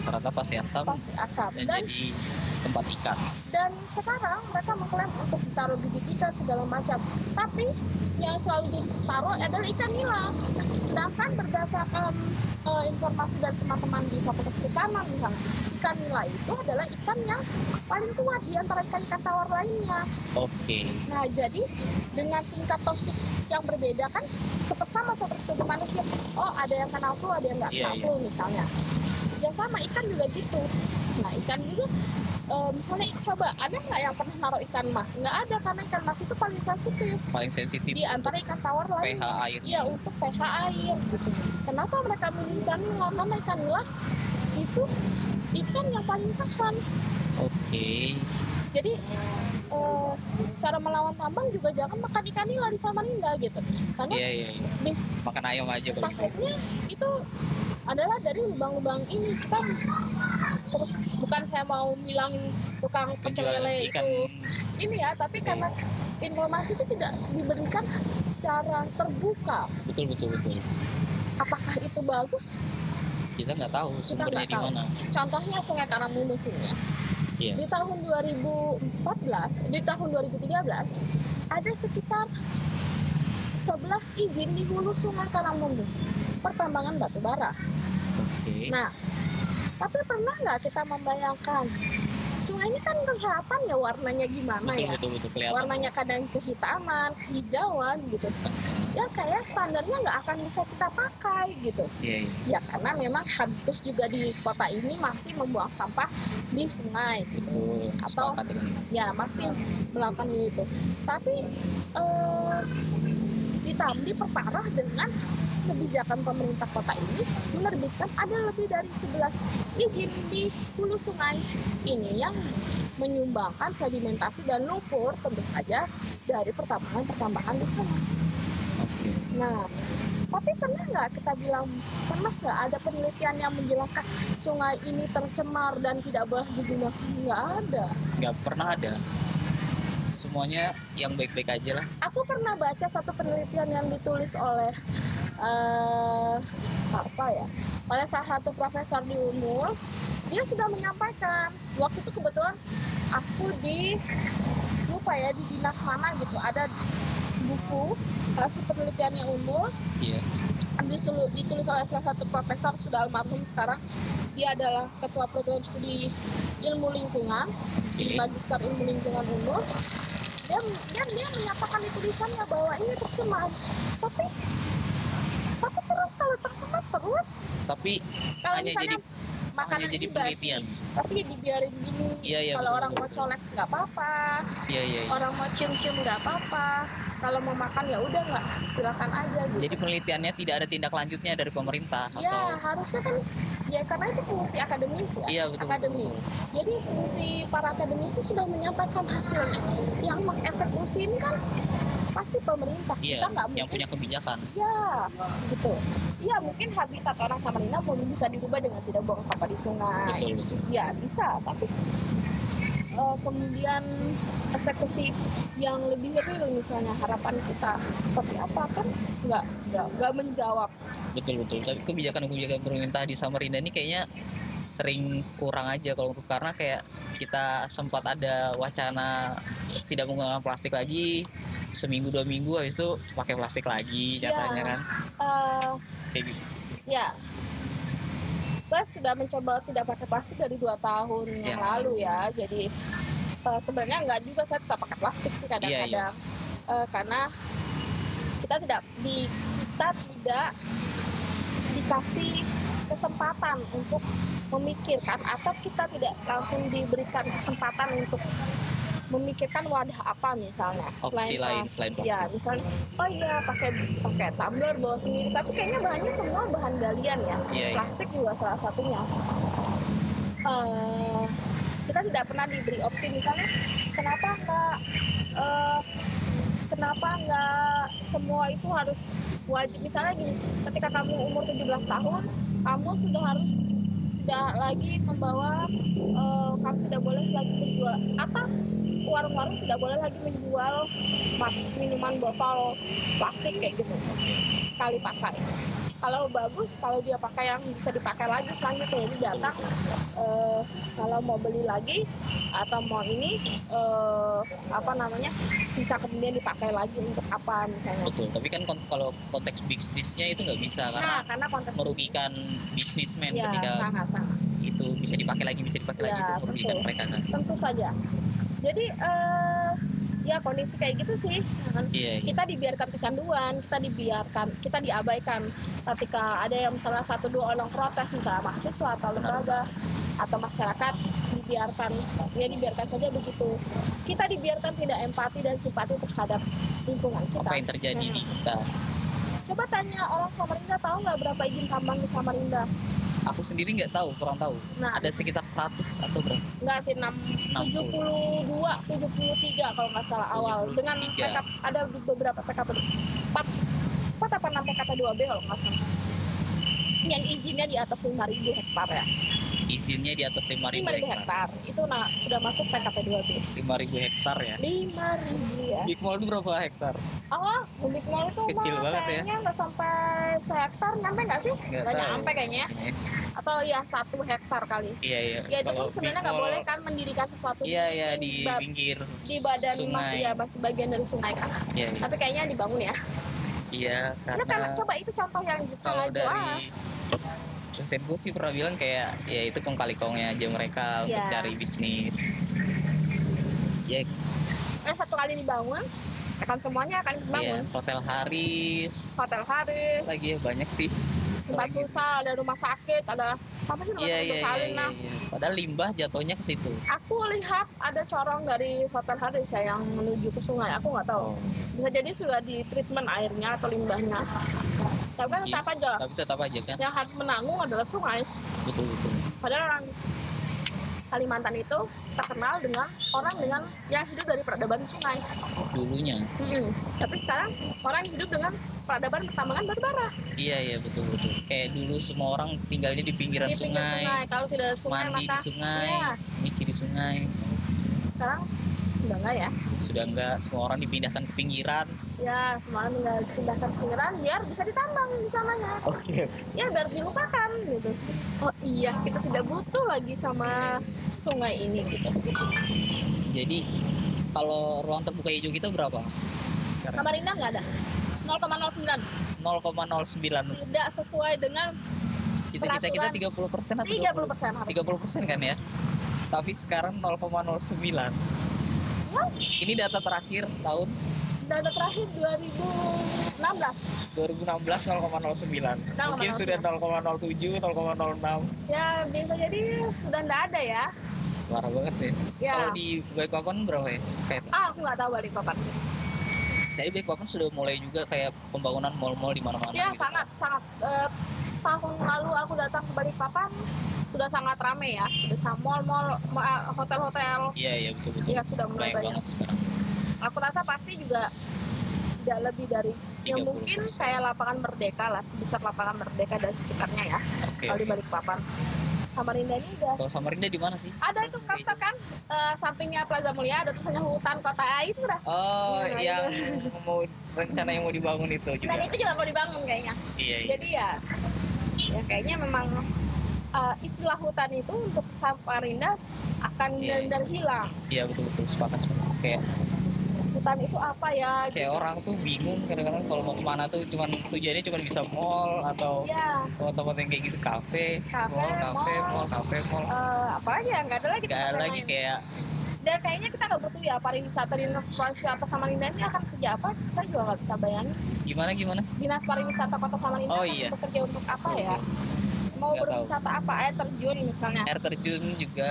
rata pasti asam pasti asap dan dan jadi tempat ikan. dan sekarang mereka mengklaim untuk ditaruh bibit ikan segala macam. Tapi yang selalu ditaruh adalah ikan nila. Sedangkan berdasarkan eh, informasi dari teman-teman di fakultas perikanan misalnya ikan nila itu adalah ikan yang paling kuat di antara ikan-ikan tawar lainnya. Oke. Nah jadi dengan tingkat toksik yang berbeda kan seperti sama seperti tubuh manusia. Oh ada yang kena flu ada yang nggak Iya, kena iya. flu misalnya. Ya sama ikan juga gitu. Nah ikan juga eh, misalnya coba ada nggak yang pernah naruh ikan mas? Nggak ada karena ikan mas itu paling sensitif. Paling sensitif di antara ikan tawar pH lain air iya untuk pH air gitu. Kenapa mereka milih ikan nila karena ikan nila itu ikan yang paling tahan. Oke. Jadi eh, cara melawan tambang juga jangan makan ikan nila di Samarinda gitu. Karena iya iya iya. bis makan ayam aja kalau gitu. itu adalah dari lubang-lubang ini. Kita terus bukan saya mau bilang tukang pecel lele itu ini ya tapi karena informasi itu tidak diberikan secara terbuka. Betul betul betul. Apakah itu bagus kita nggak tahu sumbernya nggak di mana. Contohnya sungai Karangunus ini ya. Iya. di tahun 2014 di tahun 2013 ada sekitar 11 izin di hulu sungai Karangunus pertambangan batu bara. Oke. Nah, tapi pernah nggak kita membayangkan sungai ini kan kelihatan ya warnanya gimana betul ya? betul betul kelihatan. Warnanya kadang kehitaman, kehijauan gitu. Ya kayak standarnya nggak akan bisa kita pakai gitu. iya iya Ya karena memang habitus juga di kota ini masih membuang sampah di sungai. betul Atau- sepakat dengan itu. Ya masih melakukan itu. Tapi eh, ditambah diperparah dengan kebijakan pemerintah kota ini menerbitkan ada lebih dari 11 izin di hulu sungai ini yang menyumbangkan sedimentasi dan lumpur tentu saja dari pertambangan-pertambangan di sana. Nah, tapi pernah nggak kita bilang pernah nggak ada penelitian yang menjelaskan sungai ini tercemar dan tidak boleh digunakan? Nggak ada. nggak pernah ada semuanya yang baik-baik aja lah Aku pernah baca satu penelitian yang ditulis oleh eh apa ya? Oleh salah satu profesor di Unmul. Dia sudah menyampaikan waktu itu kebetulan aku di lupa ya di dinas mana gitu ada buku hasil penelitiannya Unmul iya. Disulu- ditulis oleh salah satu profesor sudah almarhum sekarang. Dia adalah ketua program studi ilmu lingkungan di oke magister ilmu lingkungan unmul dia, dia dia menyatakan di tulisannya bahwa ini tercemar tapi tapi terus kalau tercemar terus? Tapi kalau hanya misalnya jadi makanan jadi penelitian. tapi dibiarin gini. Iya, iya, kalau betul, orang betul. mau colek nggak apa-apa. Iya iya iya. orang mau cium-cium nggak apa-apa kalau mau makan ya udah nggak. Silakan aja gitu. Jadi penelitiannya tidak ada tindak lanjutnya dari pemerintah ya atau? harusnya kan ya karena itu fungsi akademis ya iya betul betul, akademi. betul. jadi fungsi para akademisi sudah menyampaikan hasilnya. Yang mengeksekusi ini kan pasti pemerintah. Iya kita nggak yang mungkin punya kebijakan. Ya gitu. Iya mungkin habitat orang Samarinda belum bisa dirubah dengan tidak buang sampah di sungai. Betul betul. Ya bisa tapi eh, kemudian eksekusi yang lebih real misalnya harapan kita seperti apa kan nggak nggak menjawab. Betul betul. Tapi kebijakan kebijakan pemerintah di Samarinda ini kayaknya sering kurang aja kalau karena kayak kita sempat ada wacana tidak menggunakan plastik lagi seminggu dua minggu habis itu pakai plastik lagi Iya. nyatanya kan. Eh, kayak gitu. Ya, saya sudah mencoba tidak pakai plastik dari dua tahun yang Ya. lalu ya. Jadi eh, sebenarnya nggak juga saya tetap pakai plastik sih kadang-kadang Iya, Eh, karena kita tidak di kita tidak dikasih kesempatan untuk memikirkan atau kita tidak langsung diberikan kesempatan untuk memikirkan wadah apa misalnya. Opsi lain plas- selain ya misalnya oh iya pakai pakai tumbler bawa sendiri. Tapi kayaknya bahannya semua bahan galian ya. Iya, iya. plastik juga salah satunya. Eh, kita tidak pernah diberi opsi. Misalnya kenapa nggak eh, kenapa nggak semua itu harus wajib? Misalnya gini ketika kamu umur 17 tahun kamu sudah harus tidak lagi membawa eh, kamu tidak boleh lagi menjual. Atau warung-warung tidak boleh lagi menjual minuman botol plastik kayak gitu. Sekali pakai. Kalau bagus kalau dia pakai yang bisa dipakai lagi selanjutnya. Jadi datang eh, kalau mau beli lagi atau mau ini eh, apa namanya bisa kemudian dipakai lagi untuk apa misalnya. Betul, tapi kan kalau konteks bisnisnya itu nggak bisa nah karena karena konteks merugikan bisnismen ya ketika sangat sangat. itu bisa dipakai lagi bisa dipakai lagi Ya, itu merugikan mereka kan. tentu saja jadi eh, ya kondisi kayak gitu sih kan? Iya, iya. kita dibiarkan kecanduan, kita dibiarkan, kita diabaikan. Ketika ada yang misalnya satu dua orang protes, misalnya mahasiswa atau lembaga atau masyarakat dibiarkan, ya dibiarkan saja begitu. Kita dibiarkan tidak empati dan simpati terhadap lingkungan kita. apa yang terjadi Nah, di kita. Coba tanya orang Samarinda tahu nggak berapa izin tambang di Samarinda? Aku sendiri nggak tahu, kurang tahu. Nah, Ada sekitar 100 atau berapa? nggak sih 6, 60. 72, 73 kalau nggak salah awal. Dengan 73. PK, ada beberapa PKP 4, 4 apa 6 PKP 2B kalau nggak salah. Yang izinnya di atas 5.000 hektar ya. Izinnya di atas 5.000 5.000 hektar. hektar. Itu nah sudah masuk PKP 2B. 5.000 hektar ya. 5.000 ya. Big Mall itu berapa hektar? Oh, Big Mall itu Kecil mah banget ya. kayaknya nggak sampai sehektar, nyampe nggak sih? Nggak nyampe kayaknya. Ini. Atau ya satu hektar kali. Iya, iya. Ya itu Kalau pun sebenarnya nggak boleh kan mendirikan sesuatu Iya, iya di pinggir di badan sungai. masih ya masih bagian dari sungai kan. Iya, iya. Tapi kayaknya dibangun ya. Iya, Ya karena karena coba itu contoh yang kalau sangat jelas. dari dosenku sih pernah bilang kayak ya itu kong kali kongnya aja mereka untuk Iya. cari bisnis. Ya, Eh satu kali dibangun, akan semuanya akan iya, dibangun. Hotel Haris Hotel Haris, lagi ya banyak sih. Tempat Lagi. usaha, ada rumah sakit, ada apa sih Iya, iya, iya, Salin iya, nah. iya. Padahal limbah jatuhnya ke situ. Aku lihat ada corong dari Hotel Haris ya yang menuju ke sungai. Aku nggak tahu. Bisa jadi sudah di treatment airnya atau limbahnya. Tapi kan tetap aja. Tapi tetap aja kan. Yang harus menanggung adalah sungai. Betul betul. Padahal orang Kalimantan itu terkenal dengan orang dengan yang hidup dari peradaban sungai. Dulunya. Mm-mm. Tapi sekarang orang hidup dengan peradaban pertambangan batu bara Iya iya betul betul. Kayak dulu semua orang tinggalnya di pinggiran di pinggir sungai, sungai. Kalau tidak sungai mandi maka di sungai, nyuci di sungai. sekarang udah enggak ya. Sudah enggak semua orang dipindahkan ke pinggiran. Ya, semua orang tinggal pindahkan ke pinggiran biar bisa ditambang di sananya. Oke. Ya biar dilupakan gitu. Oh iya, kita tidak butuh lagi sama sungai ini gitu. Jadi kalau ruang terbuka hijau kita berapa? Sekarang Samarinda nggak ada. 0,09 0,09. tidak sesuai dengan Cita-cita kita Peraturan 30 persen atau 30 persen 30 persen kan ya? Tapi sekarang 0,09. Ini data terakhir tahun data terakhir 2016 2016 0,09. Mungkin 0,09. sudah 0,07, 0,06. ya bisa jadi sudah nggak ada ya Parah banget ya. ya Kalau di Balikpapan berapa ya? Kayak ah aku nggak tahu balik papan Jadi Balikpapan sudah mulai juga kayak pembangunan mall-mall di mana-mana. ya gitu. sangat sangat eh, tahun lalu aku datang ke Balikpapan sudah sangat ramai ya sudah mall-mall ma- hotel-hotel Iya iya betul betul. ya sudah mulai Banyak banyak sekarang. aku rasa pasti juga tidak lebih dari yang 30%. mungkin kayak lapangan merdeka lah sebesar lapangan merdeka dan sekitarnya ya Oke. kalau di Balikpapan Samarinda ini udah Kalau Samarinda di mana sih? ada itu kantor kan eh, sampingnya Plaza Mulia ada tulisannya hutan kota Ah, itu udah Oh, Nah, yang mau rencana yang mau dibangun itu juga. dan itu juga mau dibangun kayaknya Iya, iya. jadi ya ya kayaknya memang eh, istilah hutan itu untuk Samarinda akan Iya. benar-benar hilang Iya betul betul sepakat sepakat. Kayak hutan itu apa ya kayak orang tuh bingung kadang-kadang kalau mau ke mana tuh cuman tujuannya cuma bisa mall atau ya tempat-tempat yang kayak gitu kafe, Kafe, mall, kafe, mall. kafe, mall. eh, apalagi ya nggak ada lagi Gak ada lagi kayak dan kayaknya kita nggak butuh ya pariwisata di pariwisata Samarinda ini akan kerja apa saya juga nggak bisa bayangin sih Gimana gimana? dinas pariwisata kota Samarinda Oh, akan iya. bekerja untuk apa ya mau Nggak tahu. berwisata apa air terjun misalnya Air terjun juga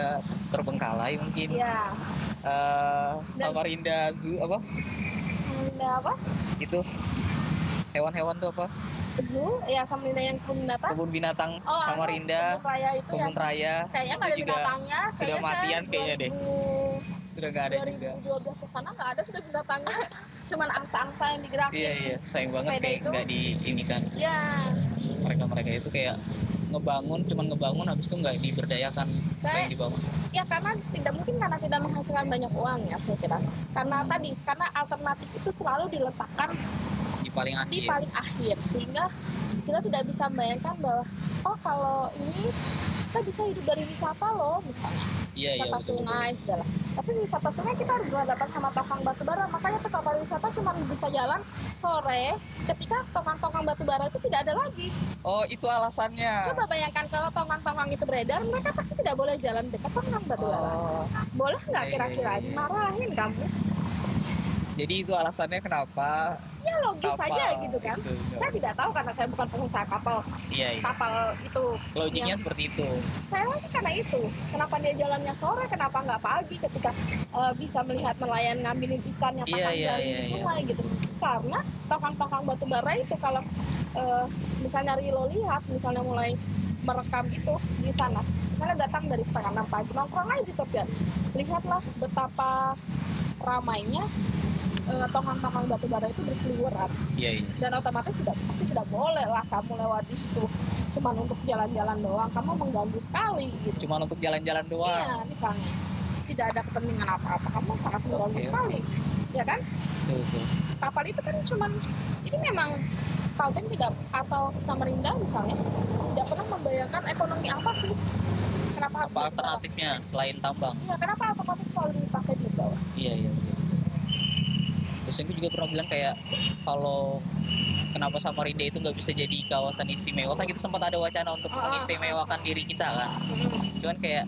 terbengkalai mungkin. ya Eh, Samarinda Zoo apa? Samarinda apa Itu hewan-hewan tuh apa? zoo ya Samarinda yang kebun binatang Kebun binatang oh anu, Samarinda, kebun raya itu ya kebun raya. kayaknya nggak ada juga binatangnya sudah Kayaknya matian kayaknya deh. 2000 Sudah nggak ada juga. 2012 ke sana nggak ada sudah binatangnya cuman angsa-angsa yang digerakin Iya iya, sayang banget kayak nggak di ini kan. ya Mereka-mereka itu kayak ngebangun, cuman ngebangun habis itu nggak diberdayakan apa Kayak- yang dibangun. ya karena tidak mungkin karena tidak menghasilkan banyak uang ya saya kira karena tadi karena alternatif itu selalu diletakkan Di paling di akhir. paling akhir sehingga kita tidak bisa membayangkan bahwa oh kalau ini kita bisa hidup dari wisata loh misalnya. Iya iya wisata betul. sungai segala. Tapi wisata sungai kita harus berhadapan sama tongkang batu bara. Makanya tuh kapal wisata cuma bisa jalan sore ketika tongkang-tongkang batu bara itu tidak ada lagi. Oh itu alasannya. coba bayangkan kalau tongkang-tongkang itu beredar mereka pasti tidak boleh jalan dekat tongkang batu bara. Oh, boleh nggak Iya, kira-kira? iya, iya. dimarahin kamu. Jadi itu alasannya kenapa ya logis kapal saja gitu kan. itu nggak- saya tidak tahu karena saya bukan pengusaha kapal. Iya iya. kapal itu Logiknya yang- seperti itu. saya rasa karena itu. Kenapa dia jalannya sore kenapa nggak pagi ketika eh, bisa melihat nelayan ngambilin ikannya Iya, pasang iya, jaring iya, di iya. sungai gitu. Karena tongkang-tongkang batu bara itu kalau eh, misalnya Rilo lihat misalnya mulai merekam itu di sana. Misalnya datang dari setengah enam pagi nongkrong aja di tepian lihatlah betapa ramainya tongkang-tongkang batu bara itu berseliweran Iya iya. dan otomatis sudah pasti tidak boleh lah kamu lewat di situ cuman untuk jalan-jalan doang kamu mengganggu sekali gitu Cuma untuk jalan-jalan doang. iya misalnya tidak ada kepentingan apa-apa kamu sangat mengganggu Oke. sekali ya kan Betul, betul. kapal itu kan cuman ini memang Kaltim tidak atau Samarinda misalnya tidak pernah membayangkan ekonomi apa sih kenapa Apa alternatifnya selain tambang? Iya, kenapa otomatis kalau dipakai di bawah Iya iya. Aku juga pernah bilang kayak kalau kenapa Samarinda itu nggak bisa jadi kawasan istimewa kan kita sempat ada wacana untuk Ah, ah. mengistimewakan diri kita kan. Cuman kayak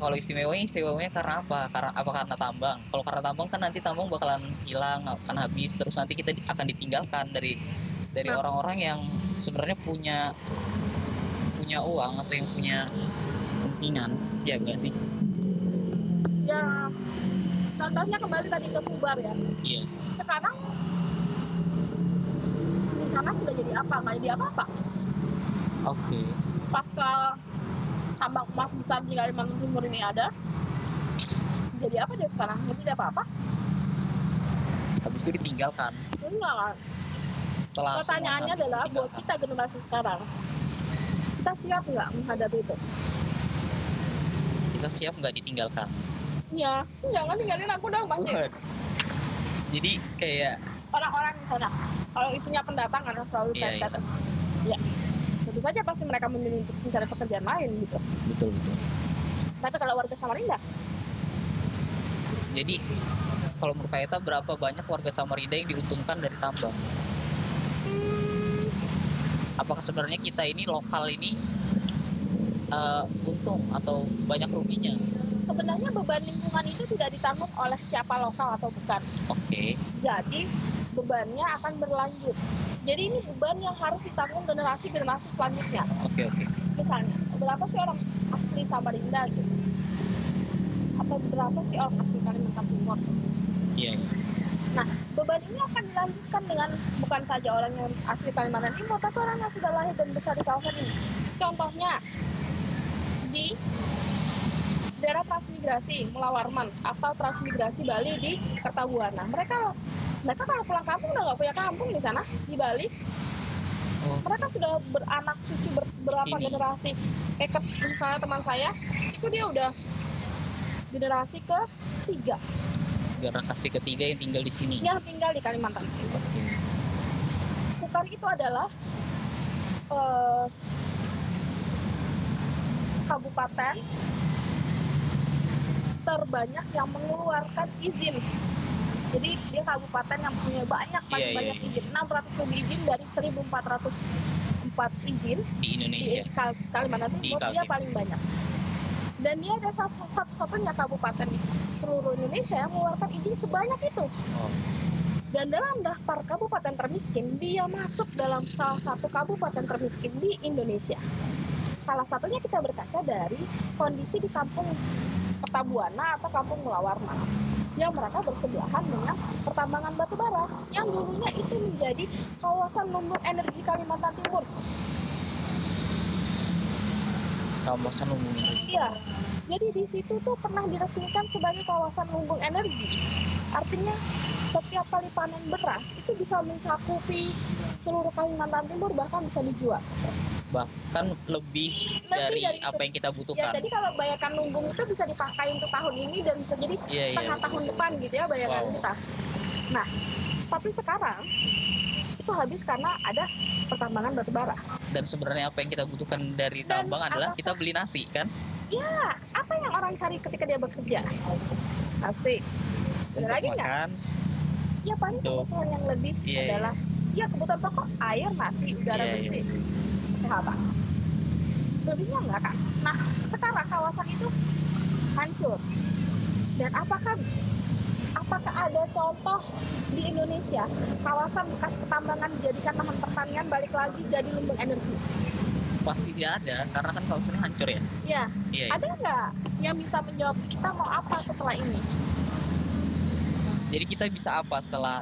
kalau istimewanya istimewanya karena apa? Karena apa karena tambang? Kalau karena tambang kan nanti tambang bakalan hilang, akan habis, terus nanti kita akan ditinggalkan dari dari Nah. orang-orang yang sebenarnya punya punya uang atau yang punya kepentingan, ya enggak sih? ya contohnya kembali tadi ke Kubar ya Iya. sekarang di sana sudah jadi apa nggak jadi apa-apa Oke. pasca tambang emas besar di Kalimantan Timur ini ada jadi apa dia sekarang jadi tidak apa-apa Habis itu ditinggalkan. enggak kan Setelah pertanyaannya adalah buat kita generasi sekarang kita siap nggak menghadapi itu kita siap nggak ditinggalkan. Ya jangan tinggalin aku dong pasti. Jadi kayak orang-orang di sana kalau isunya pendatang karena selalu Iya, iya. ya tentu saja pasti mereka memilih untuk mencari pekerjaan lain gitu betul betul. tapi kalau warga Samarinda Jadi kalau menurut Kaita berapa banyak warga Samarinda yang diuntungkan dari tambang? hmm, Apakah sebenarnya kita ini lokal ini eh, untung atau banyak ruginya? Sebenarnya beban lingkungan itu tidak ditanggung oleh siapa lokal atau bukan Oke, jadi bebannya akan berlanjut jadi ini beban yang harus ditanggung generasi-generasi selanjutnya oke oke. misalnya berapa sih orang asli Samarinda gitu atau berapa sih orang asli Kalimantan Timur Iya. iya. nah beban ini akan dilanjutkan dengan bukan saja orang yang asli Kalimantan Timur tapi orang yang sudah lahir dan besar di kawasan ini contohnya di daerah transmigrasi Mulawarman atau transmigrasi Bali di Kertabuana mereka mereka kalau pulang kampung udah nggak punya kampung di sana di Bali Oh, mereka sudah beranak cucu ber- berapa sini. generasi kayak ke- misalnya teman saya itu dia udah generasi ke tiga generasi ketiga yang tinggal di sini. yang tinggal di Kalimantan. Kukar itu adalah eh, kabupaten terbanyak yang mengeluarkan izin. Jadi dia kabupaten yang punya banyak paling Iya, banyak izin, 600 lebih izin dari 1404 izin Di di Indonesia. Kal- Kalimantan Di Timur dia paling banyak. dan dia ada satu- satu-satunya kabupaten di seluruh Indonesia yang mengeluarkan izin sebanyak itu Oh. dan dalam daftar kabupaten termiskin dia masuk dalam salah satu kabupaten termiskin di Indonesia salah satunya kita berkaca dari kondisi di kampung Pertabuana atau kampung Melawarna yang mereka bersebelahan dengan pertambangan batu bara yang dulunya itu menjadi kawasan lumbung energi Kalimantan Timur. Kawasan umum Iya, jadi di situ tuh pernah diresmikan sebagai kawasan lumbung energi. Artinya setiap kali panen beras itu bisa mencakupi seluruh Kalimantan Timur bahkan bisa dijual. bahkan lebih, dari, dari apa itu. yang kita Ya butuhkan jadi kalau bayarkan lumbung itu bisa dipakai untuk tahun ini dan bisa jadi iya iya setengah tahun depan gitu ya bayangan Wow. kita. Nah, tapi sekarang itu habis karena ada pertambangan batu bara. dan sebenarnya apa yang kita butuhkan dari tambang adalah apakah- kita beli nasi kan Ya, apa yang orang cari ketika dia bekerja? Asik. Ada lagi nggak? Ya paling Tuh. kebutuhan yang lebih Iya, iya. adalah ya kebutuhan pokok air, nasi, udara Iya, iya. bersih, kesehatan. Selebihnya enggak kan? Nah, sekarang kawasan itu hancur. Dan apakah apakah ada contoh di Indonesia kawasan bekas pertambangan dijadikan lahan pertanian balik lagi jadi lumbung energi? Pasti tidak ada karena kan kawasannya hancur ya Ya, iya iya. ada nggak yang bisa menjawab kita mau apa setelah ini? jadi kita bisa apa setelah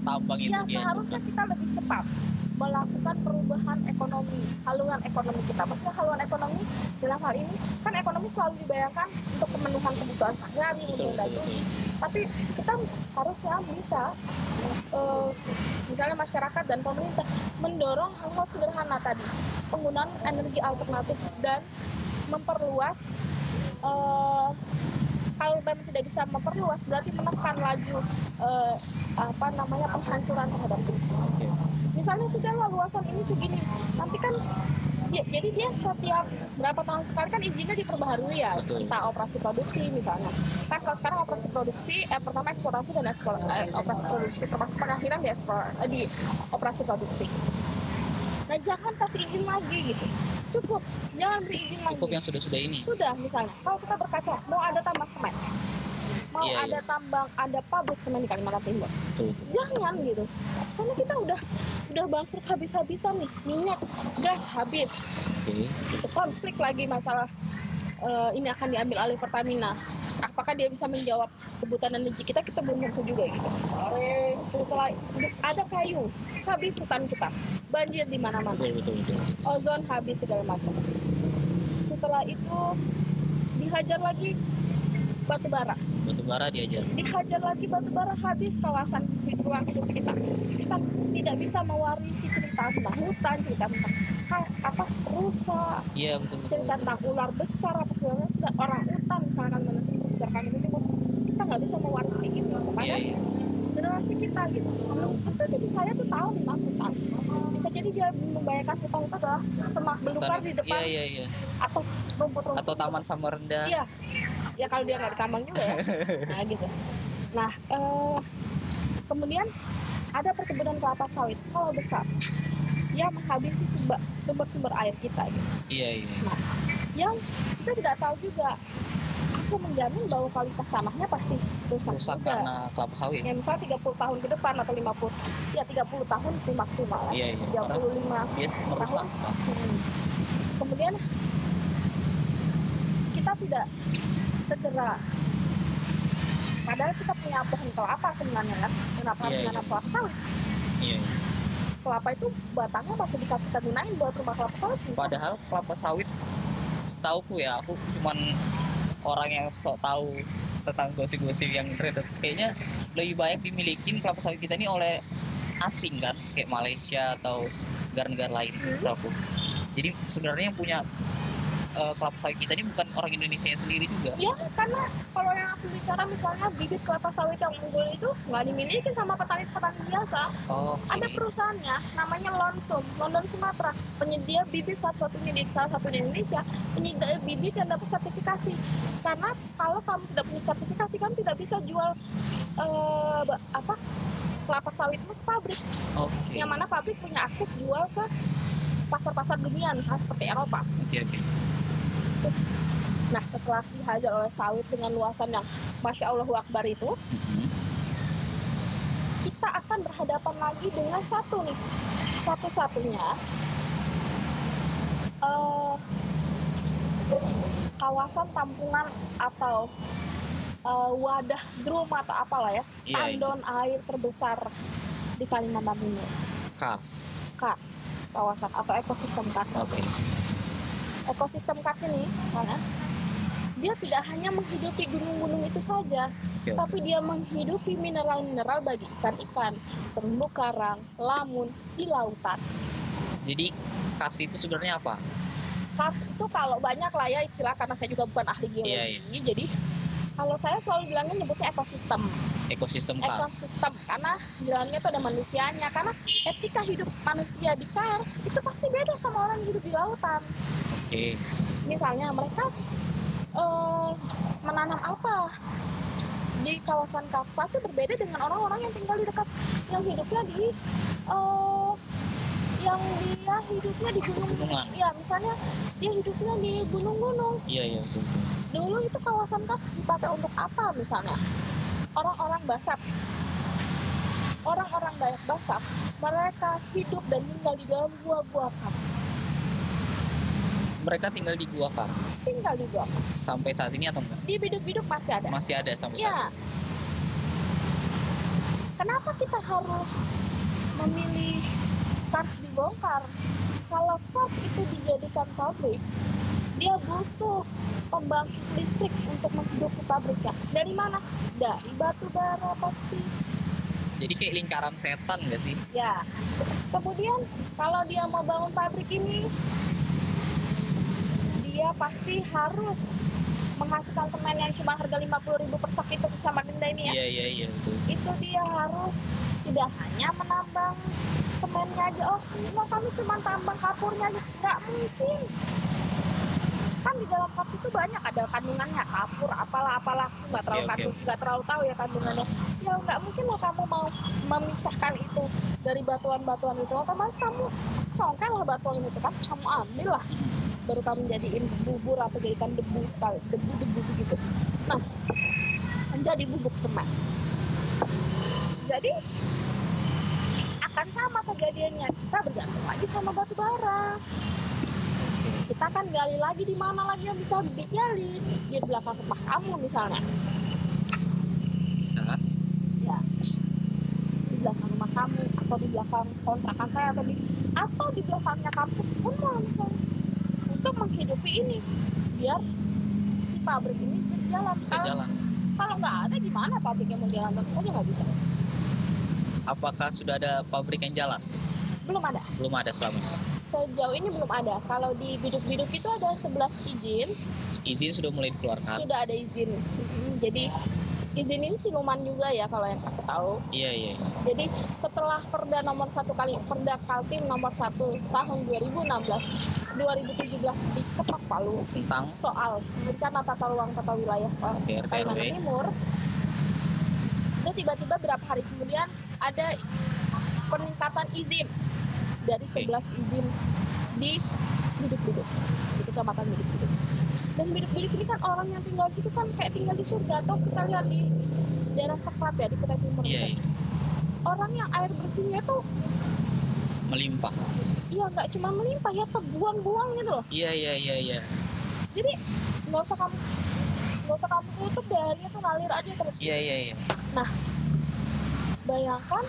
tambang itu Ya dihancurkan? seharusnya kita lebih cepat melakukan perubahan ekonomi, haluan ekonomi kita. Maksudnya haluan ekonomi dalam hal ini kan ekonomi selalu dibayangkan untuk pemenuhan kebutuhan sehari-hari. Tapi kita harusnya bisa, eh, misalnya masyarakat dan pemerintah mendorong hal-hal sederhana tadi, penggunaan energi alternatif dan memperluas. eh, kalau memang tidak bisa memperluas, berarti menekan laju eh, apa namanya penghancuran terhadap lingkungan. Misalnya sudah lah luasan ini segini. Nanti kan ya, jadi dia setiap berapa tahun sekali kan izinnya diperbaharui ya. Betul. kita operasi produksi misalnya. Kan kalau sekarang operasi produksi eh, pertama eksplorasi dan ekspor, eh, operasi produksi termasuk pengakhiran di, eksplor, eh, di operasi produksi. Nah jangan kasih izin lagi gitu. Cukup. Jangan beri izin lagi. cukup yang sudah sudah ini. Sudah misalnya. Kalau kita berkaca mau ada tambang semen mau Iya, ada tambang ada pabrik semen di Kalimantan Timur betul, betul. jangan gitu. Karena kita udah udah bangkrut habis-habisan nih. Minyak gas habis. Oke. Itu konflik lagi masalah eh, ini akan diambil alih Pertamina. Apakah dia bisa menjawab kebutuhan energi kita? Kita belum tentu juga gitu. Setelah ada kayu habis hutan kita. Banjir di mana-mana. Ozon habis segala macam. Setelah itu dihajar lagi batu bara batu bara diajar dihajar lagi batu bara habis kawasan ruang hidup kita. Kita tidak bisa mewarisi cerita tentang hutan cerita tentang apa rusa. Iya betul betul, cerita tentang ular besar apa segala macam. Sudah orang hutan misalkan menentu membicarakan itu kita nggak bisa mewarisi itu kepada iya iya. generasi kita gitu. Belum tentu cucu saya tuh tahu tentang hutan. Bisa jadi dia membayangkan hutan itu adalah semak belukar di depan iya iya iya. atau rumput-rumput. Atau taman Samarinda Iya. Ya kalau dia nggak di Kambang juga ya. Nah gitu. Nah eh, kemudian ada perkebunan kelapa sawit skala besar yang menghabisi sumber- sumber-sumber air kita gitu. iya iya Yang kita tidak tahu juga. Aku menjamin bahwa kualitas tanahnya pasti rusak, rusak juga. karena kelapa sawit Ya misal 30 tahun ke depan atau 50 ya 30 tahun sih maksimal ya. iya iya 35 yes merusak Hmm. Kemudian kita tidak segera padahal kita punya pohon kelapa sebenarnya kan kenapa harus Iya, iya. menanam kelapa sawit iya iya. kelapa itu batangnya masih bisa kita gunain buat rumah kelapa sawit bisa. padahal kelapa sawit setauku ya aku cuman orang yang sok tahu tentang gosip-gosip yang beredar kayaknya lebih banyak dimiliki kelapa sawit kita ini oleh asing kan kayak Malaysia atau negara-negara lain Hmm. jadi sebenarnya yang punya eh, kelapa sawit kita ini bukan orang Indonesia sendiri juga. Ya karena kalau yang aku bicara misalnya bibit kelapa sawit yang unggul itu nggak dimiliki sama petani-petani biasa. Oh ada oke. perusahaannya namanya Lonsum. London Sumatera. Penyedia bibit salah satunya di salah satu di Indonesia penyedia bibit yang dapat sertifikasi. Karena kalau kamu tidak punya sertifikasi kamu tidak bisa jual ba- apa kelapa sawit ke pabrik. Oke. Yang mana pabrik punya akses jual ke pasar-pasar dunia misalnya seperti Eropa. Oke oke Nah, setelah dihajar oleh sawit dengan luasan yang Masya Allah Akbar itu, Mhm. kita akan berhadapan lagi dengan satu nih. Satu-satunya eh, kawasan tampungan atau eh, wadah drum atau apalah ya, Iya, iya. tandon air terbesar di Kalimantan Timur. Kars. Kars, kawasan atau ekosistem kars. Oke. Ekosistem kars ini karena dia tidak hanya menghidupi gunung-gunung itu saja, oke. tapi dia menghidupi mineral-mineral bagi ikan-ikan, terumbu karang, lamun di lautan. Jadi Kars itu sebenarnya apa? Kars itu kalau banyak lah ya istilah karena saya juga bukan ahli geologi, Iya, iya. jadi kalau saya selalu bilangnya nyebutnya ekosistem, Ekosistem Kars. ekosistem karena di dalamnya itu ada manusianya, karena etika hidup manusia di Kars itu pasti beda sama orang hidup di lautan. Oke. misalnya mereka eh, menanam apa di kawasan kars pasti berbeda dengan orang-orang yang tinggal di dekat yang hidupnya di eh, yang dia hidupnya di gunung Gunungan. ya misalnya dia hidupnya di gunung-gunung Iya iya betul. dulu itu kawasan kars dipakai untuk apa misalnya orang-orang Basak orang-orang Dayak Basak mereka hidup dan tinggal di dalam gua-gua kars Mereka tinggal di gua Kars tinggal di gua sampai saat ini atau enggak? di biduk-biduk masih ada Masih ada sampai saat Ya. Kenapa kita harus memilih kars dibongkar? Kalau kars itu dijadikan pabrik, dia butuh pembangkit listrik untuk menghidupi pabriknya. Dari mana? Dari batu bara pasti. Jadi kayak lingkaran setan gak sih? Ya. Kemudian kalau dia mau bangun pabrik ini, dia pasti harus menghasilkan semen yang cuma harga 50.000 per sak itu sama denda ini ya. Iya iya iya betul. itu dia harus tidak hanya menambang semennya aja. Oh enggak kami cuma tambang kapurnya aja. Nggak mungkin. Kan di dalam kars itu banyak. Ada kandungannya kapur apalah apalah. Nggak terlalu oke. kandung nggak terlalu tahu ya kandungannya. Ya nggak mungkin loh kamu mau memisahkan itu dari batuan-batuan itu. Otomatis kamu congkel lah batuan itu kan. Kamu ambil lah baru kamu jadiin bubur atau jadikan debu sekali debu-debu begitu nah menjadi bubuk semen. Jadi akan sama kejadiannya. Kita bergantung lagi sama batu bara. Kita kan gali lagi di mana lagi yang bisa digali. Di belakang rumah kamu misalnya. Bisa. ya. Di belakang rumah kamu atau di belakang kontrakan saya atau di atau di belakangnya kampus semua misalnya untuk menghidupi ini. Biar si pabrik ini berjalan. Bisa kalau, jalan. kalau nggak ada gimana pabriknya mau jalan? Tentu saja nggak bisa. Apakah sudah ada pabrik yang jalan? belum ada. Belum ada selama ini. sejauh ini belum ada. Kalau di biduk-biduk itu ada 11 izin. Izin sudah mulai dikeluarkan. sudah ada izin. Jadi izin ini siluman juga ya kalau yang aku tahu Iya iya. iya. jadi setelah perda nomor satu kali perda kaltim nomor satu tahun 2016 2017 diketok palu Tentang soal rencana tata ruang tata wilayah RT Kalimantan. Timur itu tiba-tiba berapa hari kemudian ada peningkatan izin dari Oke. 11 izin di biduk-biduk di kecamatan biduk-biduk dan biduk-biduk ini kan orang yang tinggal di situ kan kayak tinggal di surga atau kita lihat di daerah Sekrat ya di Kutai Timur Iya misalnya. iya. orang yang air bersihnya tuh Melimpah. ya nggak cuma melimpah ya terbuang-buang gitu loh Iya iya iya iya. jadi nggak usah kamu nggak usah kamu tutup airnya tuh ngalir aja terus Iya iya iya. bayangkan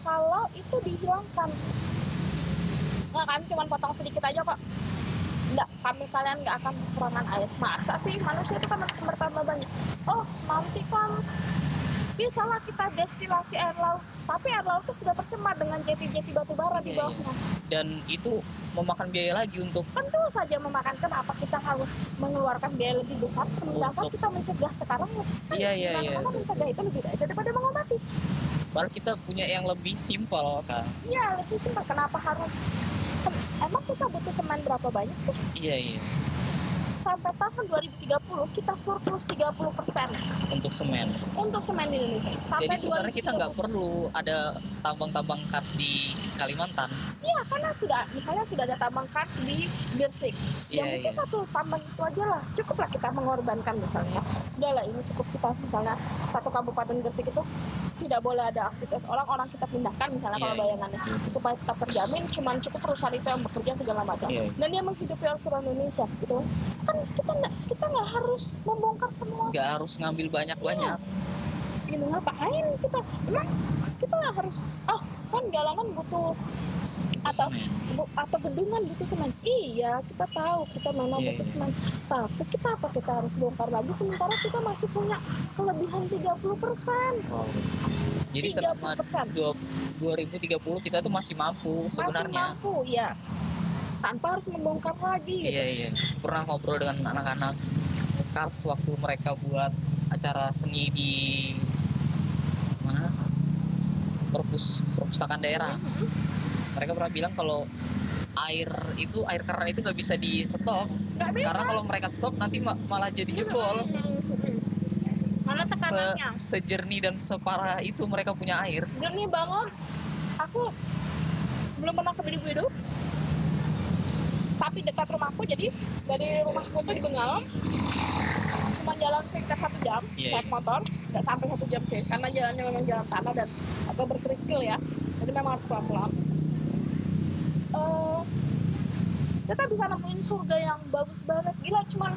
kalau itu dihilangkan nggak kami cuma potong sedikit aja kok kami kalian nggak akan kekurangan air masa sih manusia itu kan bertambah banyak oh nanti kan bisalah kita destilasi air laut tapi air laut itu sudah tercemar dengan jeti-jeti batu bara di Iya, iya. bawahnya Dan itu memakan biaya lagi untuk tentu saja memakan kenapa kita harus mengeluarkan biaya lebih besar sementara Untuk- kita mencegah sekarang kan Iya, iya, iya. mencegah itu lebih baik daripada mengobati baru kita punya yang lebih simpel kan. Iya, lebih simpel. Kenapa harus? Em- Emang kita butuh semen berapa banyak sih? Iya iya. Sampai tahun 2030 kita surplus 30 persen untuk semen. untuk semen di Indonesia. Sampai Jadi sebenarnya kita 2030. nggak perlu ada tambang-tambang kars di Kalimantan. Iya, karena sudah misalnya sudah ada tambang kars di Gersik. Ya Iya, mungkin iya. satu tambang itu aja lah. Cukuplah kita mengorbankan misalnya. Udah lah ini cukup kita misalnya satu kabupaten Gersik itu tidak boleh ada aktivitas orang-orang kita pindahkan misalnya Iya, kalau iya. bayangannya supaya tetap terjamin cuman cukup perusahaan itu yang bekerja segala macam Iya. dan dia menghidupi orang seluruh Indonesia gitu kan kita nggak kita nggak harus membongkar semua Nggak harus ngambil banyak-banyak. gitu ngapain kita emang kita nggak harus oh kan galangan butuh Atau- semen. bu, atau bendungan butuh semen iya kita tahu kita memang Iya, butuh iya. semen tapi kita apa kita harus bongkar lagi sementara kita masih punya kelebihan 30 persen Wow. Jadi 30 selama persen dua- 2030 kita tuh masih mampu masih sebenarnya. mampu ya tanpa harus membongkar lagi gitu. Iya iya. Pernah ngobrol dengan anak-anak kars waktu mereka buat acara seni di mana? Perpus perpustakaan daerah. Mhm. Mereka pernah bilang kalau air itu air keran itu nggak bisa di stop karena kalau mereka stop nanti ma- malah jadi jebol. Mhm. mana tekanannya Se sejernih dan separah itu mereka punya air. dan nih bangun aku belum pernah ke Bidu-Bidu tapi dekat rumahku jadi dari rumahku tuh di Bengalam cuma jalan sekitar satu jam Iya, naik motor nggak sampai satu jam sih karena jalannya memang jalan tanah dan apa berkerikil ya jadi memang harus pelan-pelan. Eh, kita bisa nemuin surga yang bagus banget gila cuman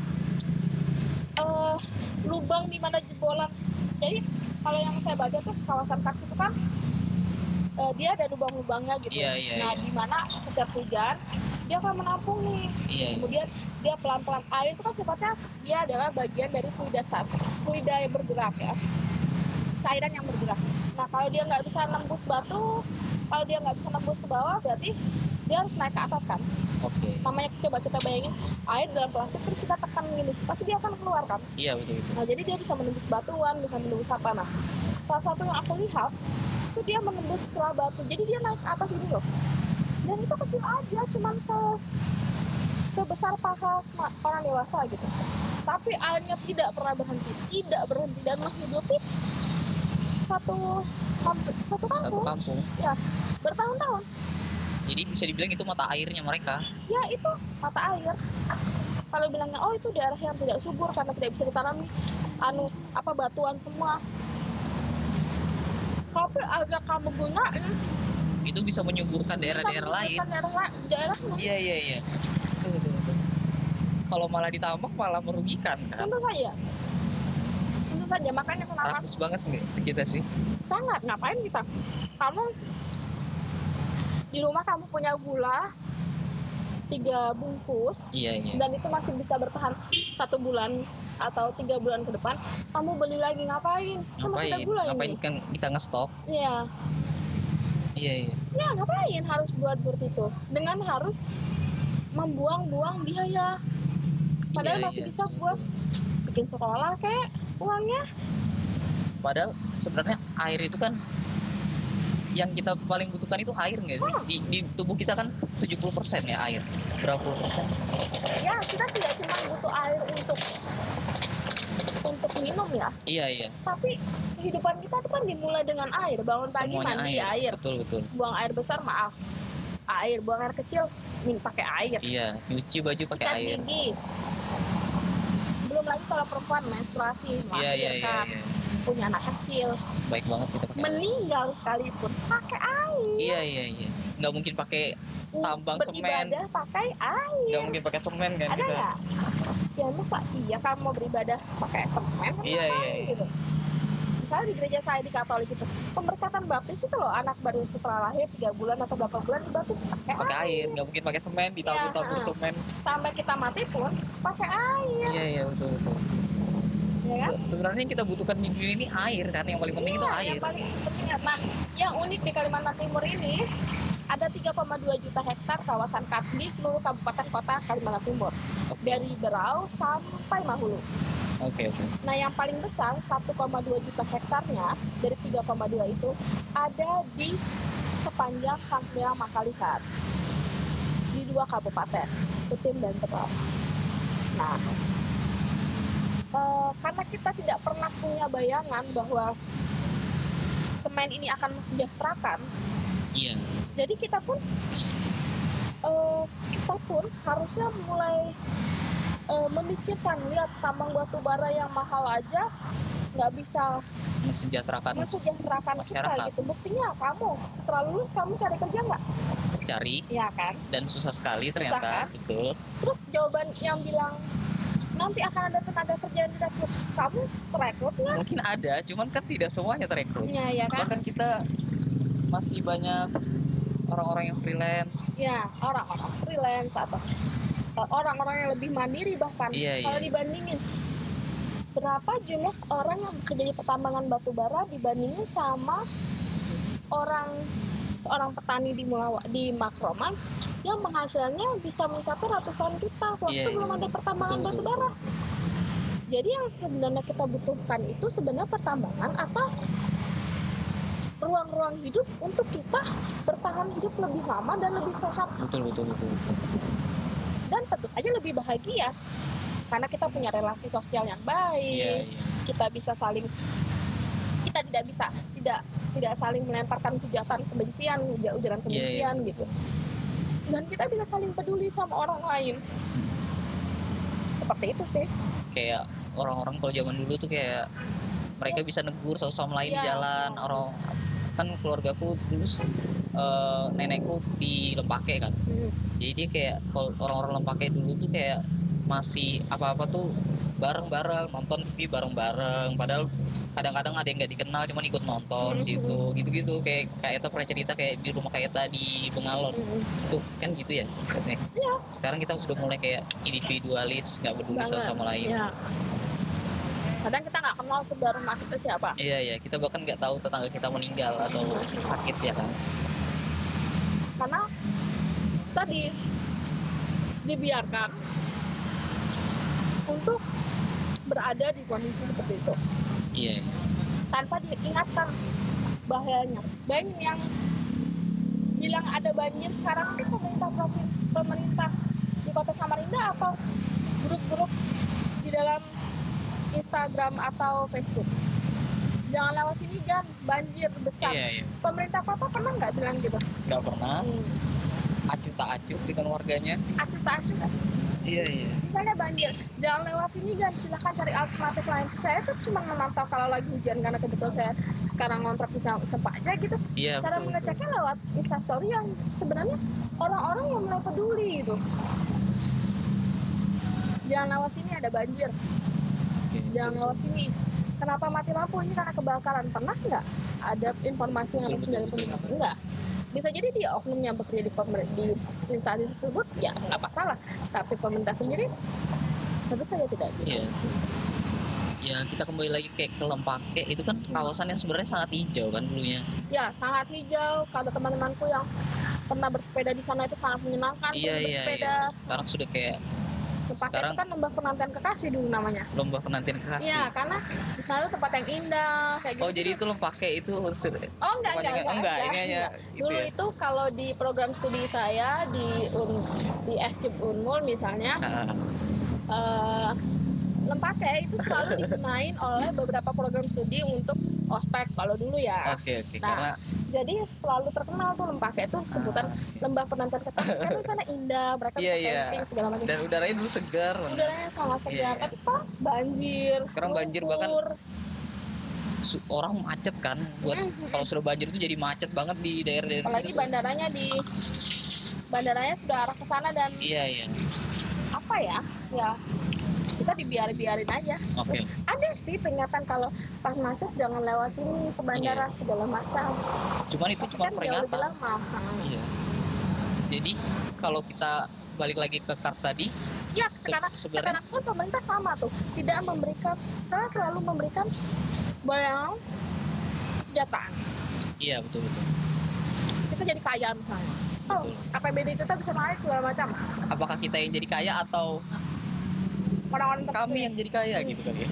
eh lubang di mana jebolan. Jadi kalau yang saya baca tuh kawasan Kars itu kan eh, dia ada lubang-lubangnya gitu. Iya, iya, nah iya. di mana setiap hujan dia akan menampung nih Iya. iya. kemudian dia pelan-pelan air itu kan sifatnya dia adalah bagian dari fluida stat fluida yang bergerak ya cairan yang bergerak nah kalau dia nggak bisa nembus batu kalau dia nggak bisa nembus ke bawah berarti dia harus naik ke atas kan Oke. namanya coba kita bayangin air dalam plastik terus kita tekan gini pasti dia akan keluar kan Iya betul betul. nah jadi dia bisa menembus batuan bisa menembus apa nah salah satu yang aku lihat itu dia menembus setelah batu jadi dia naik ke atas ini loh dan itu kecil aja cuman se sebesar paha orang dewasa gitu. Tapi airnya tidak pernah berhenti tidak berhenti. Dan menghidupi satu satu Satu kampung. Kampung. bertahun-tahun. Jadi bisa dibilang itu mata airnya mereka. ya itu mata air. Kalau bilangnya oh itu daerah yang tidak subur karena tidak bisa ditanami. Anu apa batuan semua. Tapi agak kamu gunain Itu bisa menyuburkan daerah-daerah lain. daerah Iya iya iya. Betul betul betul. Kalau malah ditambak malah merugikan kan. tentu saja tentu saja makanya kenapa Rakus banget nggak kita sih? sangat ngapain kita kamu di rumah kamu punya gula tiga bungkus Iya iya. dan itu masih bisa bertahan satu bulan atau tiga bulan ke depan kamu beli lagi ngapain kan masih ada Ngapain? gula Ngapain ini kan kita ngestok? Iya, Iya iya. ya ngapain harus buat seperti itu dengan harus membuang-buang biaya padahal Iya, masih iya. bisa buat bikin sekolah kayak uangnya Padahal sebenarnya air itu kan yang kita paling butuhkan itu air nggak sih? Hmm. Di, di tubuh kita kan 70% ya air. Berapa puluh persen? ya kita tidak cuma butuh air untuk untuk minum ya Iya iya. tapi kehidupan kita itu kan dimulai dengan air bangun pagi Semuanya mandi air. Betul betul. buang air besar maaf air buang air kecil min pakai air Iya. Nyuci baju pakai sikat air. gigi belum lagi kalau perempuan menstruasi Iya iya iya. melahirkan, iya. punya anak kecil Baik banget kita pakai. air. meninggal sekalipun pakai air Iya iya iya. Nggak mungkin pakai tambang semen. beribadah pakai air nggak mungkin pakai semen kan ada kita. Ya masa iya kamu mau beribadah pakai semen Iya, iya, iya. gitu misalnya di gereja saya di Katolik itu pemberkatan baptis itu loh anak baru setelah lahir tiga bulan atau berapa bulan dibaptis pakai Pakai air, nggak mungkin pakai semen, ditabur-tabur Iya, semen. sampai kita mati pun pakai air Iya iya betul betul. ya kan Se- Sebenarnya yang kita butuhkan di dunia ini air kan, yang paling penting itu Iya, air. Yang paling penting nah, yang unik di Kalimantan Timur ini ada 3,2 juta hektar kawasan kars di seluruh kabupaten kota Kalimantan Timur dari Berau sampai Mahulu. oke oke. Nah, yang paling besar 1,2 juta hektarnya dari 3,2 itu ada di sepanjang Sampiang Makalikat di dua kabupaten, Kutim dan Tebal. Nah, eh, karena kita tidak pernah punya bayangan bahwa semen ini akan mesejahterakan, iya. Jadi kita pun eh, kita pun harusnya mulai eh, memikirkan lihat tambang batu bara yang mahal aja nggak bisa mensejahterakan mensejahterakan kita masyarakat. gitu. Buktinya kamu setelah lulus kamu cari kerja nggak? Cari. Ya kan? Dan susah sekali Susah, ternyata kan? betul. Terus jawaban yang bilang nanti akan ada tenaga kerja yang direkrut. Kamu terekrut nggak? Mungkin ada cuman kan tidak semuanya terekrut. Ya ya kan? Bahkan kita masih banyak orang-orang yang freelance ya orang-orang freelance atau orang-orang yang lebih mandiri bahkan Iya, kalau iya. dibandingin berapa jumlah orang yang bekerja di pertambangan batu bara dibandingin sama orang seorang petani di Mulawa di Makroman yang penghasilannya bisa mencapai ratusan juta waktu Iya, iya. belum ada pertambangan Betul, batu betul, bara jadi yang sebenarnya kita butuhkan itu sebenarnya pertambangan atau ruang-ruang hidup untuk kita bertahan hidup lebih lama dan lebih sehat. Betul betul betul, betul. dan tentu saja lebih bahagia. Karena kita punya relasi sosial yang baik iya iya. kita bisa saling kita tidak bisa tidak tidak saling melemparkan hujatan kebencian uja- ujaran kebencian gitu. Dan kita bisa saling peduli sama orang lain. Seperti itu sih. Kayak orang-orang kalau zaman dulu tuh kayak mereka bisa negur satu sama lain di Iya. jalan orang kan keluargaku dulu eh, nenekku di Lempake kan Hmm. jadi kayak kalau orang-orang Lempake dulu tuh kayak masih apa-apa tuh bareng-bareng nonton TV bareng-bareng padahal kadang-kadang ada yang nggak dikenal cuman ikut nonton di situ gitu-gitu kayak kayak itu pernah cerita kayak di rumah kayak di Bengalon Hmm. tuh kan gitu ya katanya. Iya. sekarang kita sudah mulai kayak individualis nggak peduli satu sama lain Ya. Kadang kita nggak kenal sebelah rumah kita siapa Iya iya, kita bahkan nggak tahu tetangga kita meninggal atau sakit ya kan. karena tadi dibiarkan untuk berada di kondisi seperti itu Iya. iya. tanpa diingatkan bahayanya banyak yang bilang ada banjir sekarang itu pemerintah provinsi pemerintah di kota Samarinda atau grup-grup di dalam Instagram atau Facebook. Jangan lewat sini kan banjir besar. Iya iya. pemerintah kota pernah nggak bilang gitu? Nggak pernah. Hmm. acuh tak acuh dengan warganya. acuh tak acuh kan? Iya iya. misalnya banjir. Jangan lewat sini kan silahkan cari alternatif lain. Saya tuh cuma memantau kalau lagi hujan karena kebetulan saya sekarang ngontrak di Sem- Sempaja gitu. Iya. cara betul, mengeceknya lewat instastory yang sebenarnya orang-orang yang mulai peduli itu jangan lewat sini ada banjir jangan lewat sini. Kenapa mati lampu? Ini karena kebakaran. Pernah nggak ada informasi yang betul, dari pemerintah? enggak bisa jadi dia oknum yang bekerja di pemer- di instansi tersebut ya nggak masalah. Tapi pemerintah sendiri tentu saja tidak gitu. Iya. Ya kita kembali lagi ke Lempake itu kan kawasan yang sebenarnya sangat hijau kan dulunya. ya sangat hijau. Kata teman-temanku yang pernah bersepeda di sana itu sangat menyenangkan Iya tuh iya bersepeda. Iya. Sekarang sudah kayak Tempatnya Sekarang- itu kan lembah penantian kekasih dulu namanya lomba penantian kekasih. Iya, karena tuh tempat yang indah kayak gitu. Oh jadi itu Lempake itu Oh enggak, enggak, enggak, enggak, ini enggak. hanya gitu Dulu ya. itu kalau di program studi saya di Un, di FKIP Unmul misalnya, Nah, eh Lempake itu selalu digunain oleh beberapa program studi untuk ospek kalau dulu ya. Oke oke Nah, karena Jadi selalu terkenal tuh Lempake itu sebutan Ah. lembah penantian kekasih. Karena sana indah, mereka Iya, bisa iya. camping segala macam. dan udaranya dulu segar. Udaranya sangat segar. Iya, iya. Tapi sekarang banjir. Sekarang banjir bahkan lumpur. Orang macet kan buat Mm, kalau sudah banjir itu jadi macet banget di daerah-daerah apalagi situ. bandaranya di bandaranya sudah arah ke sana dan Iya iya. apa ya ya kita dibiarin-biarin aja Oke. ada sih peringatan kalau pas macet jangan lewat sini ke bandara segala macam Cuman itu Tapi cuma kan peringatan. lama Hmm. Iya. Jadi kalau kita balik lagi ke Kars tadi, ya Se- sekarang sebenarnya- sekarang pun pemerintah sama tuh tidak memberikan saya selalu memberikan bayang kesejahteraan iya betul betul. kita jadi kaya misalnya oh Betul. APBD kita bisa naik segala macam Apakah kita yang jadi kaya atau orang-orang tertentu. Kami yang jadi kaya gitu kali ya?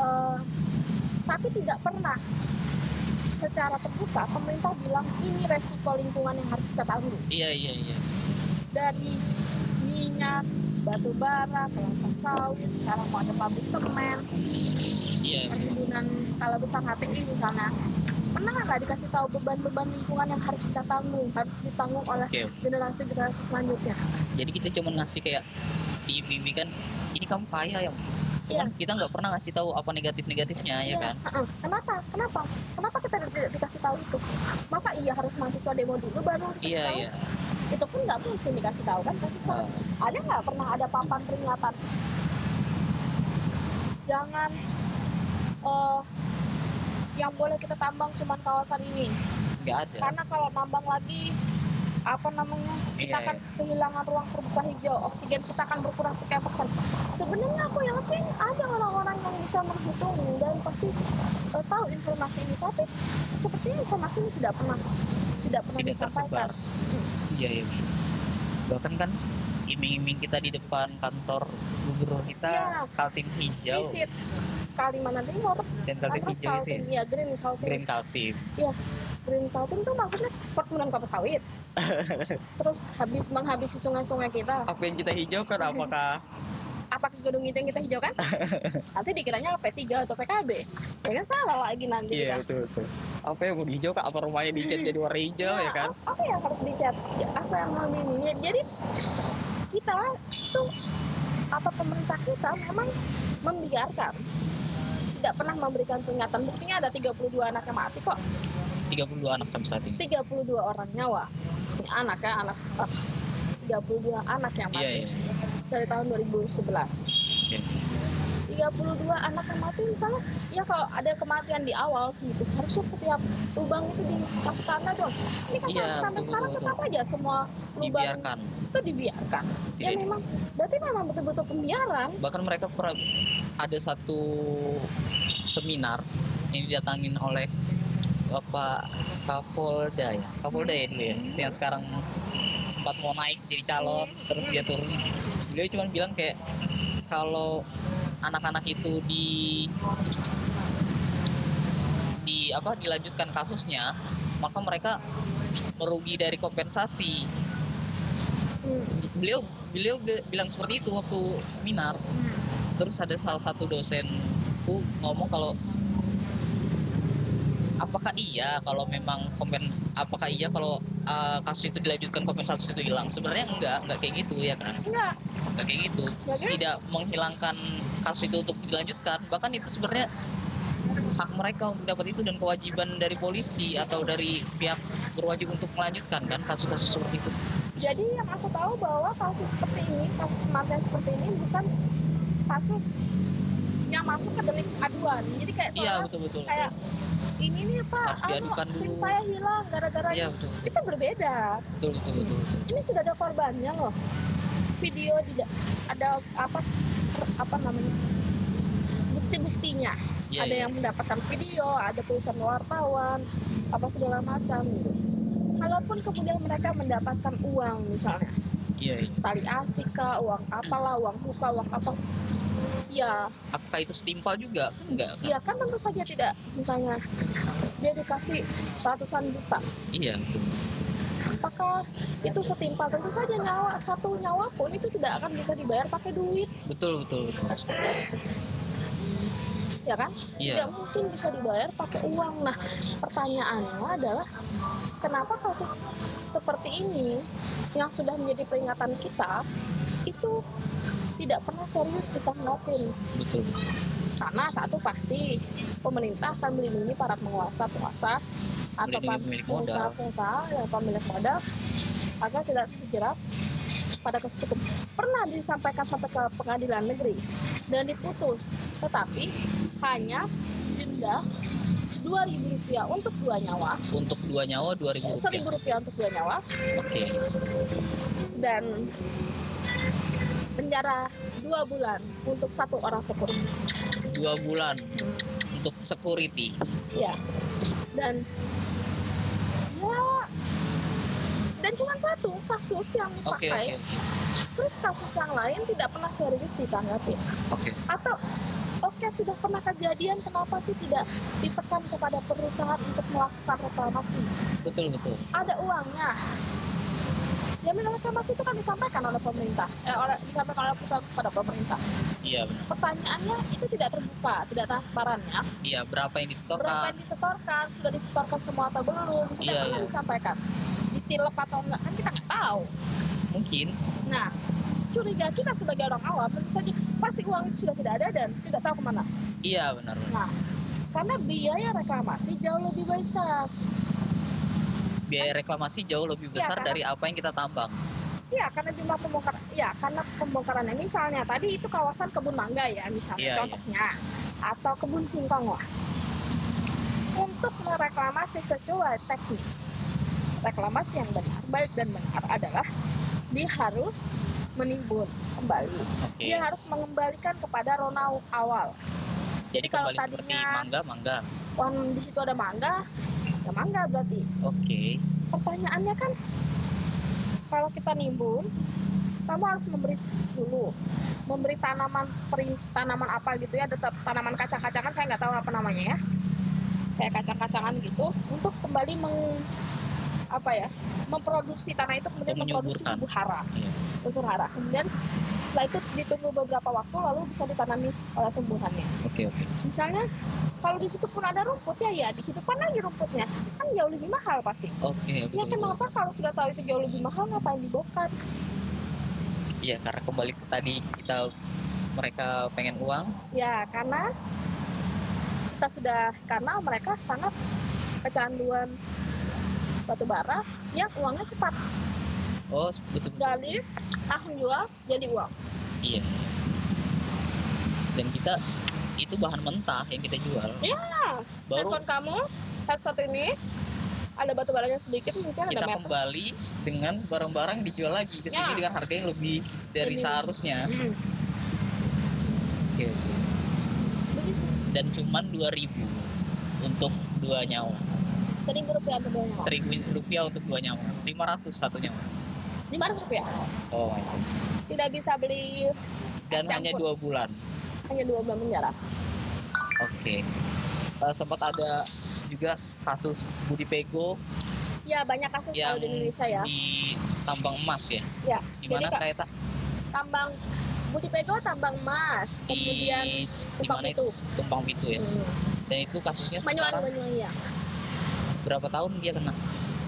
Eh, tapi tidak pernah. Secara terbuka pemerintah bilang ini resiko lingkungan yang harus kita tanggung Iya iya iya. dari minyak batu bara kelapa sawit sekarang mau ada pabrik semen iya perkebunan skala besar HTI misalnya. Pernah nggak dikasih tahu beban-beban lingkungan yang harus kita tanggung harus ditanggung oleh oke. generasi-generasi selanjutnya? Jadi kita cuma ngasih kayak diiming kan ini kamu kaya ya cuman kita nggak pernah ngasih tahu apa negatif negatifnya ya Iya, kan? kenapa? Kenapa? Kenapa kita tidak dikasih tahu itu? Masa iya harus mahasiswa demo dulu baru dikasih iya tahu? iya. Itu pun nggak mungkin dikasih tahu kan? Pasti salah. ada nggak pernah ada papan peringatan? Jangan eh, yang boleh kita tambang cuma kawasan ini. Nggak ada. Karena kalau nambang lagi apa namanya kita Iya, akan kehilangan ruang terbuka hijau oksigen kita akan berkurang sekian persen. Sebenarnya aku yakin ada orang-orang yang bisa menghitung dan pasti eh, tahu informasi ini tapi sepertinya informasi ini tidak pernah tidak pernah tidak disampaikan. Iya iya bahkan kan iming-iming kita di depan kantor gubernur kita Iya. kaltim hijau. Visit Kalimantan Timur. Dan kaltim hijau itu ya? Ya green Kaltim. Green kaltim green Kaltim tuh maksudnya perkebunan kelapa sawit. Terus habis menghabisi sungai-sungai kita. Apa yang kita hijaukan apakah apakah gedung itu yang kita hijaukan nanti dikiranya P3 atau PKB ya kan salah lagi nanti iya kita. betul betul. Apa yang mau dihijaukan apa rumahnya dicat jadi warna hijau ya kan? Ap- apa yang harus dicat? Ya, apa yang mau ini Ya, jadi kita tuh apa pemerintah kita memang membiarkan. Tidak pernah memberikan peringatan. Buktinya ada 32 anak yang mati kok 32 anak sampai saat ini. 32 orang nyawa. Ini anak ya anak ah, 32 anak yang mati. iya. Iya dari tahun 2011 Iya. 32 anak yang mati misalnya ya kalau ada kematian di awal gitu harusnya setiap lubang itu dikasih tanda dong. Ini kan Iya, sampai betul, sekarang betul, tetap aja semua lubang dibiarkan. itu dibiarkan. Ya Iya. memang berarti memang betul-betul pembiaran. Bahkan mereka pernah ada satu seminar yang didatangin oleh Bapak Kapolda ya? Kapolda ya ya? Yang sekarang sempat mau naik jadi calon terus dia turun. Beliau cuma bilang kayak kalau anak-anak itu di di apa dilanjutkan kasusnya maka mereka merugi dari kompensasi. Beliau beliau bi- bilang seperti itu waktu seminar. Terus ada salah satu dosenku ngomong kalau apakah iya kalau memang kompen apakah iya kalau uh, kasus itu dilanjutkan kompensasi itu hilang? Sebenarnya enggak enggak kayak gitu ya kan? Enggak enggak kayak gitu. Tidak menghilangkan kasus itu untuk dilanjutkan. Bahkan itu sebenarnya hak mereka untuk dapat itu dan kewajiban dari polisi atau dari pihak berwajib untuk melanjutkan kan kasus-kasus seperti itu. Jadi yang aku tahu bahwa kasus seperti ini kasus kematian seperti ini bukan kasus yang masuk ke delik aduan. Jadi kayak iya seolah betul betul. kayak ini nih pak. Harus diadukan anu, SIM dulu. saya hilang gara-gara ini. betul itu berbeda. Betul betul betul, betul. ini sudah ada korbannya loh. Video tidak ada apa apa namanya bukti-buktinya. Iya, ada iya. yang mendapatkan video ada tulisan wartawan apa segala macam gitu. Kalaupun kemudian mereka mendapatkan uang misalnya. Iya iya. Tali asik kah uang apalah uang muka uang apa ya apakah itu setimpal juga? Enggak kan? ya kan tentu saja tidak misalnya. Dia dikasih ratusan juta. Iya. Apakah itu setimpal? Tentu saja nyawa satu nyawa pun itu tidak akan bisa dibayar pakai duit. Betul betul betul. Ya kan? Iya. Tidak mungkin bisa dibayar pakai uang. Nah pertanyaannya adalah kenapa kasus seperti ini yang sudah menjadi peringatan kita itu tidak pernah serius ditanggapin betul betul. Karena satu pasti pemerintah akan melindungi para penguasa penguasa atau Melindungi pemilik modal. pengusaha pengusaha yang pemilik modal agar tidak terjerat pada kasus hukum pernah disampaikan sampai ke pengadilan negeri dan diputus tetapi hanya denda dua ribu rupiah untuk dua nyawa. Untuk dua nyawa dua ribu seribu rupiah untuk dua nyawa. Oke. Dan penjara dua bulan untuk satu orang security. Dua bulan untuk security. Ya dan ya dan cuma satu kasus yang oke oke dipakai. terus kasus yang lain tidak pernah serius ditanggapi. Oke. Atau oke sudah pernah kejadian kenapa sih tidak ditekan kepada perusahaan untuk melakukan reklamasi? Betul betul. Ada uangnya jaminan reklamasi itu kan disampaikan oleh pemerintah. Eh, oleh disampaikan oleh pusat kepada pemerintah. Iya benar. Pertanyaannya itu tidak terbuka tidak transparan ya iya berapa yang berapa disetorkan yang disetorkan sudah disetorkan semua atau belum? Tidak Iya, pernah iya. disampaikan. Ditilep atau enggak kan kita nggak tahu. Mungkin. Nah curiga kita sebagai orang awam tentu saja pasti uang itu sudah tidak ada dan tidak tahu ke mana. Iya benar benar. nah karena biaya reklamasi jauh lebih besar biaya reklamasi jauh lebih besar karena- dari apa yang kita tambang Iya, karena jumlah pembongkaran, ya karena pembongkarannya misalnya tadi itu kawasan kebun mangga ya misalnya Iya, contohnya, atau kebun singkong lah. Untuk mereklamasi sesuai teknis, reklamasi yang benar, baik dan benar adalah dia harus menimbun kembali. oke Dia harus mengembalikan kepada rona awal. jadi kalau kembali seperti tadinya- mangga mangga Wah, di situ ada mangga, ya mangga berarti. oke. Pertanyaannya kan kalau kita nimbun kamu harus memberi dulu memberi tanaman peri, tanaman apa gitu ya tetap tanaman kacang-kacangan saya nggak tahu apa namanya ya. Kayak kacang-kacangan gitu untuk kembali meng apa ya memproduksi tanah itu kemudian memproduksi hara. Iya. unsur hara. Kemudian setelah itu ditunggu beberapa waktu lalu bisa ditanami oleh tumbuhannya. Oke oke. Misalnya kalau di situ pun ada rumput ya ya dihidupkan lagi rumputnya. Kan jauh lebih mahal pasti. Oke oke Ya betul, betul. kenapa kalau sudah tahu itu jauh lebih mahal ngapain dibongkar? iya karena kembali ke tadi kita mereka pengen uang. Ya karena kita sudah karena mereka sangat kecanduan batu bara yang uangnya cepat oh betul betul gali langsung jual jadi uang. iya dan kita itu bahan mentah yang kita jual Ya baru handphone kamu headset ini ada batu baranya sedikit mungkin ada kita meter. kembali dengan barang-barang dijual lagi ke sini Ya. dengan harga yang lebih dari Lebih. seharusnya Hmm, oke begitu. dan cuman 2000 untuk dua nyawa Seribu rupiah untuk dua nyawa. seribu rupiah untuk dua nyawa 500 satu nyawa Lima ratus rupiah. oh. Tidak bisa beli dan Es hanya dua bulan hanya dua bulan penjara. oke Eh, sempat ada juga kasus Budi Pego Ya banyak kasus yang di Indonesia ya. di tambang emas ya Ya. di Jadi mana Kak, kayak tak tambang Budi Pego tambang emas, kemudian di tumpang itu. itu tumpang pitu ya Hmm. dan itu kasusnya Banyuwangi sekarang Banyuwangi ya. berapa tahun dia kena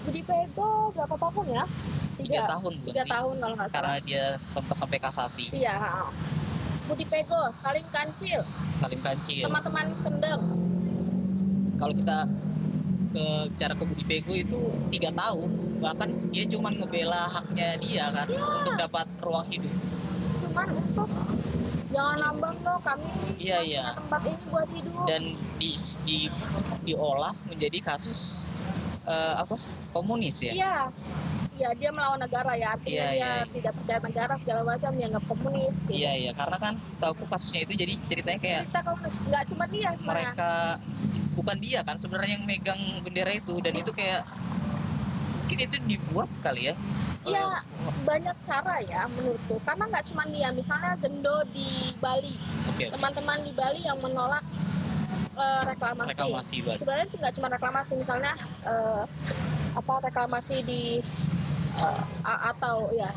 Budi Pego berapa tahun ya? tiga Tiga, tahun tiga tahun kalau nggak karena salah. dia sempat sampai kasasi Iya. Budi Pego, Salim Kancil, Salim Kancil teman-teman Kendeng. kalau kita ke cara ke Budi Pego itu tiga tahun bahkan dia cuma ngebela haknya dia kan Iya. untuk dapat ruang hidup Cuman untuk jangan nambang loh kami Iya, iya. tempat ini buat hidup. dan di, di diolah menjadi kasus eh, apa komunis ya Iya. Iya, dia melawan negara ya. Artinya Iya, dia iya. tidak percaya negara segala macam, dianggap komunis. Gitu. iya iya karena kan setahu kasusnya itu jadi ceritanya kayak Kita komunis. Nggak cuma dia, mereka bukan dia kan sebenarnya yang megang bendera itu dan itu kayak mungkin itu dibuat kali ya Iya, banyak cara ya menurutku. Karena nggak cuma dia, misalnya Gendo di Bali, teman-teman di Bali yang menolak eh, reklamasi. reklamasi Sebenarnya itu nggak cuma reklamasi, misalnya eh, apa reklamasi di a- atau ya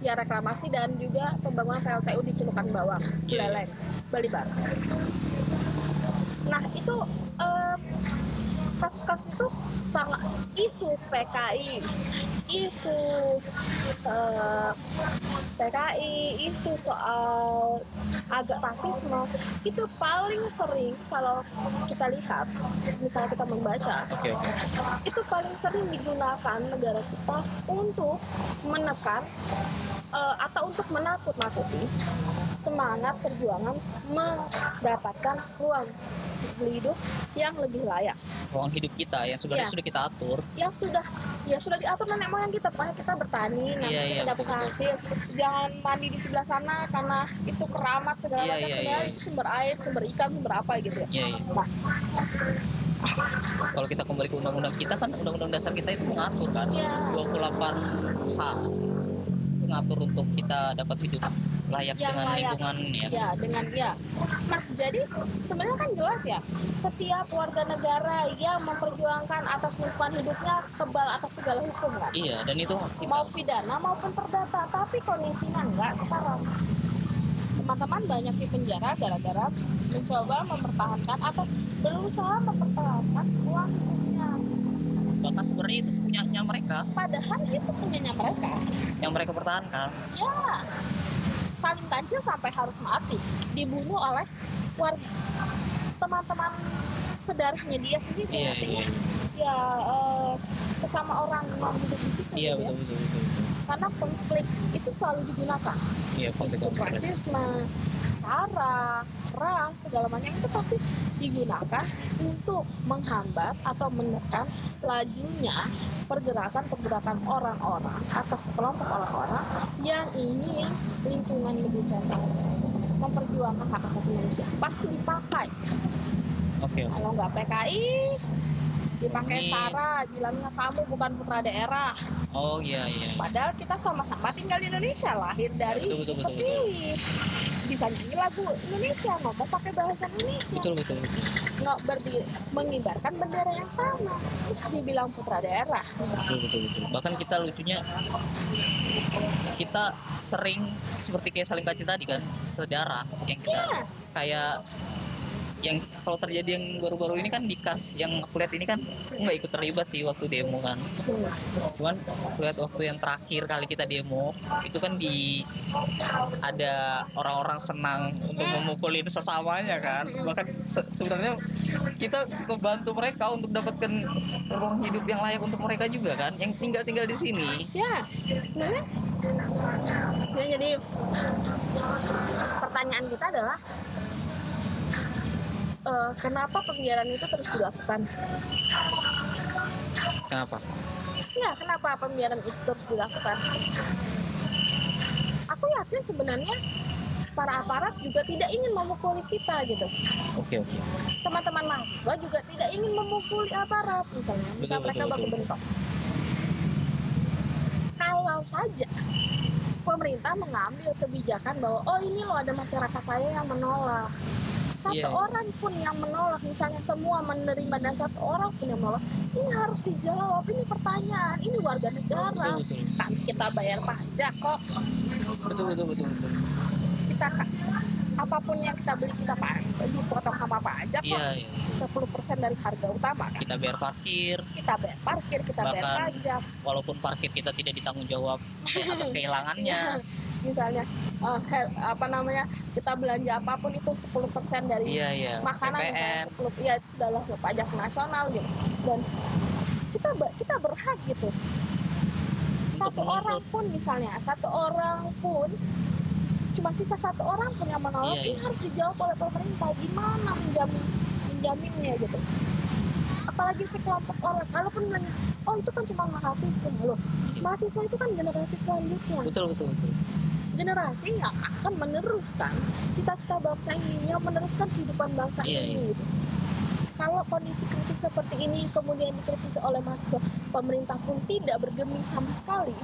ya reklamasi dan juga pembangunan PLTU di Cilukan Bawang, Iya, Buleleng, Bali Barat. Nah itu eh, kasus-kasus itu sangat isu PKI, isu eh, PKI, isu soal agak rasisme. Itu paling sering kalau kita lihat, misalnya kita membaca, oke. itu paling sering digunakan negara kita untuk menekan eh, atau untuk menakut-nakuti semangat perjuangan mendapatkan ruang hidup yang lebih layak ruang hidup kita yang sebenarnya Iya. sudah kita atur yang sudah ya sudah diatur nenek moyang kita makanya kita bertani nanti Iya, iya, mendapatkan hasil jangan mandi di sebelah sana karena itu keramat segala Iya, macam iya, sebenarnya iya. itu sumber air sumber ikan sumber apa gitu ya Iya, iya. Nah, kalau kita kembali ke undang-undang kita kan undang-undang dasar kita itu mengatur kan Iya. 28 H ngatur untuk kita dapat hidup layak Yang dengan layak. lingkungan ya. ya dengan ya nah jadi sebenarnya kan jelas ya setiap warga negara yang memperjuangkan atas lingkungan hidupnya kebal atas segala hukum kan Iya, dan itu kita mau pidana maupun perdata tapi kondisinya enggak sekarang teman-teman banyak di penjara gara-gara mencoba mempertahankan atau berusaha mempertahankan uang bahkan sebenarnya itu punyanya mereka padahal itu punyanya mereka yang mereka pertahankan. ya saling kancil sampai harus mati dibunuh oleh warga teman-teman sedarahnya dia sendiri Iya, artinya iya. ya eh, sesama orang yang hidup di situ Iya, gitu ya. betul betul betul. betul. Karena konflik itu selalu digunakan interest. rasisme sara ras segala macam itu pasti digunakan untuk menghambat atau menekan lajunya pergerakan-pergerakan orang-orang atas kelompok orang-orang yang ingin lingkungan lebih sehat memperjuangkan hak asasi manusia pasti dipakai Oke, oke. kalau nggak PKI dipakai Komunis. SARA bilangnya kamu bukan putra daerah Oh iya iya. padahal kita sama-sama tinggal di Indonesia lahir dari Betul, betul, betul, terpilih bisa nyanyi lagu Indonesia ngomong pakai bahasa Indonesia Betul betul betul. nggak berdiri mengibarkan bendera yang sama terus dibilang putra daerah betul betul betul bahkan kita lucunya kita sering seperti kayak saling kaci tadi kan sedara yang kita Iya. kayak yang kalau terjadi yang baru-baru ini kan di Kars yang aku lihat ini kan nggak ikut terlibat sih waktu demo kan. Cuman aku lihat waktu yang terakhir kali kita demo itu kan di ada orang-orang senang untuk memukulin sesamanya kan. Bahkan se- sebenarnya kita membantu mereka untuk dapatkan ruang hidup yang layak untuk mereka juga kan yang tinggal tinggal di sini. Ya sebenarnya ya, jadi pertanyaan kita adalah eh, kenapa pembiaran itu terus dilakukan? Kenapa? Ya kenapa pembiaran itu terus dilakukan? Aku yakin sebenarnya para aparat juga tidak ingin memukuli kita gitu. Oke oke. Teman-teman mahasiswa juga tidak ingin memukuli aparat misalnya. Jika Betul, mereka baku bentok kalau saja pemerintah mengambil kebijakan bahwa oh ini loh ada masyarakat saya yang menolak satu Iya. orang pun yang menolak misalnya semua menerima dan satu orang pun yang menolak ini harus dijawab ini pertanyaan ini warga negara. Betul betul kan kita bayar pajak kok. Betul betul betul betul. Kita apa pun yang kita beli kita dipotong sama pajak kok. iya. Iya 10% dari harga utama kan. Kita bayar parkir. Kita bayar parkir kita bayar Bahkan pajak. walaupun parkir kita tidak ditanggung jawab atas kehilangannya misalnya hel- apa namanya kita belanja apa pun itu 10% dari iya iya. makanan PPN misalnya 10 ya itu sudahlah ya, pajak nasional gitu. Dan kita kita berhak gitu. Untuk satu orang pun misalnya satu orang pun cuma sisa satu orang pun yang menolak Iya, ini iya. harus dijawab oleh pemerintah. Gimana menjamin menjaminnya gitu? Apalagi sekelompok orang walaupun bilangnya oh itu kan cuma mahasiswa loh. Mahasiswa itu kan generasi selanjutnya. Betul betul betul generasi yang akan meneruskan cita-cita bangsa ini yang meneruskan kehidupan bangsa Iya, ini gitu. kalau kondisi kritis seperti ini kemudian dikritisi oleh mahasiswa pemerintah pun tidak bergeming sama sekali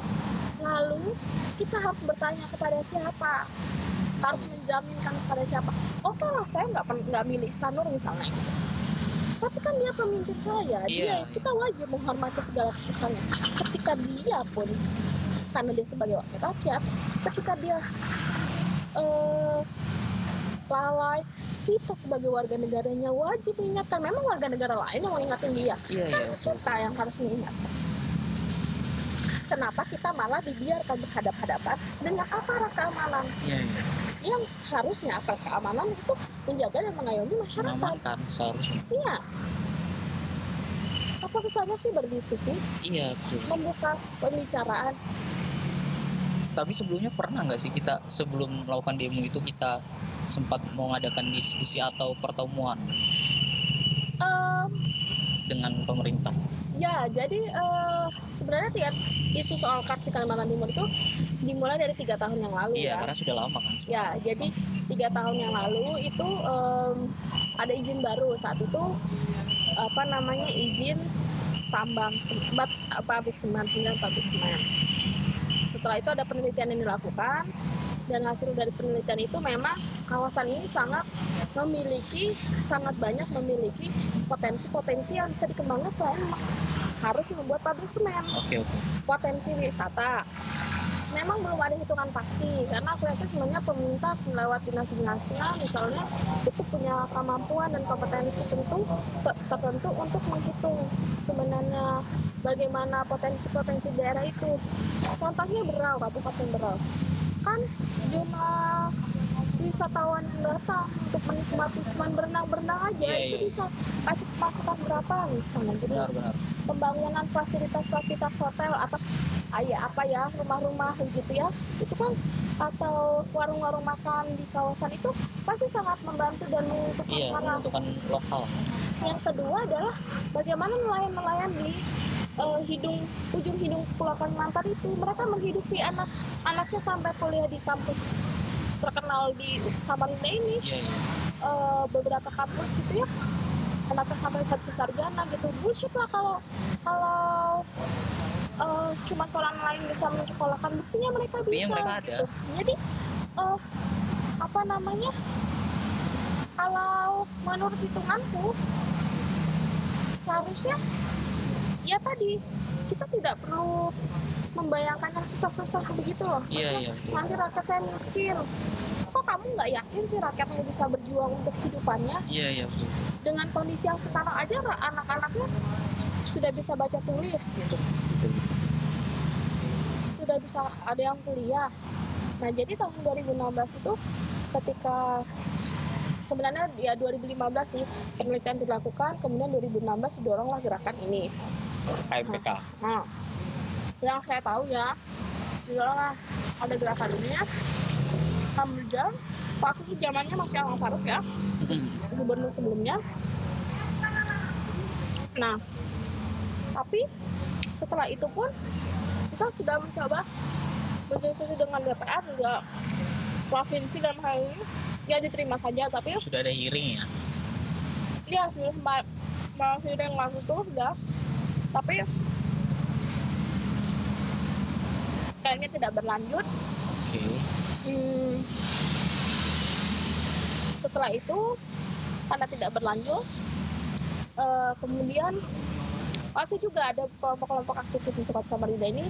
lalu kita harus bertanya kepada siapa harus menjaminkan kepada siapa oke lah saya nggak nggak milih Sanur misalnya gitu. tapi kan dia pemimpin saya dia Iya. kita wajib menghormati segala keputusannya ketika dia pun karena dia sebagai wakil rakyat ketika dia eh, lalai kita sebagai warga negaranya wajib mengingatkan. Memang warga negara lain yang mau ingatin dia. Iya iya kan betul. kita yang harus mengingatkan. Kenapa kita malah dibiarkan berhadapan-hadapan dengan aparat keamanan? Iya iya. Yang harusnya aparat keamanan itu menjaga dan mengayomi masyarakat. Mengamankan seharusnya. Iya apa susahnya sih berdiskusi? Iya betul. Membuka pembicaraan. Tapi sebelumnya pernah nggak sih kita sebelum melakukan demo itu kita sempat mengadakan diskusi atau pertemuan? Em, dengan pemerintah? ya jadi eh, sebenarnya tiap isu soal karsi Kalimantan Timur itu dimulai dari tiga tahun yang lalu iya ya. karena sudah lama kan? Ya jadi tiga tahun yang lalu itu em, ada izin baru. Saat itu apa namanya izin tambang sebat pabrik semen tinggal pabrik semen. Setelah itu ada penelitian yang dilakukan dan hasil dari penelitian itu memang kawasan ini sangat memiliki sangat banyak memiliki potensi-potensi yang bisa dikembangkan selain harus membuat pabrik semen. Oke oke. potensi wisata memang belum ada hitungan pasti karena aku yakin sebenarnya pemerintah lewat dinas-dinasnya misalnya itu punya kemampuan dan kompetensi tentu te- tertentu untuk menghitung sebenarnya bagaimana potensi-potensi daerah itu contohnya Berau Kabupaten Berau kan jumlah wisatawan yang datang untuk menikmati cuma berenang-berenang aja Iya, itu iya. bisa kasih masukan berapa misalnya jadi Benar benar. pembangunan fasilitas-fasilitas hotel atau ya apa ya rumah-rumah gitu ya. Itu kan atau warung-warung makan di kawasan itu pasti sangat membantu dan menguntungkan Iya para menentukan lokal. yang kedua adalah bagaimana nelayan-nelayan di eh, hidung ujung hidung Pulau Kalimantan itu mereka menghidupi anak-anaknya sampai kuliah di kampus terkenal di Samarinda ini. Iya iya. eh, beberapa kampus gitu ya. Anaknya sampai sarjana gitu. Bullshit lah kalau kalau eh, cuma seorang lain bisa menyekolahkan buktinya mereka Buktinya bisa mereka ada. gitu. jadi eh, apa namanya kalau menurut hitunganku seharusnya ya tadi kita tidak perlu membayangkan yang susah-susah begitu loh Iya iya. nanti rakyat saya miskin kok kamu nggak yakin sih rakyatmu bisa berjuang untuk hidupannya Iya iya. betul. dengan kondisi yang sekarang aja anak-anaknya sudah bisa baca tulis gitu Betul, betul. Sudah bisa ada yang kuliah nah jadi tahun 2016 itu ketika sebenarnya ya 2015 sih penelitian dilakukan kemudian 2016 didoronglah gerakan ini KMPK. nah yang saya tahu ya didoronglah ada gerakan ini ya kemudian waktu itu zamannya masih Alang Faruk ya gubernur sebelumnya. Nah, tapi setelah itu pun kita sudah mencoba berdiskusi dengan DPR juga provinsi dan hal ini ya diterima saja tapi Sudah ada hearing ya. ya sudah ma- mau yang waktu itu sudah tapi kayaknya tidak berlanjut Oke. Hmm, setelah itu karena tidak berlanjut eh, kemudian masih juga ada kelompok-kelompok aktivis di Sobat Samarinda ini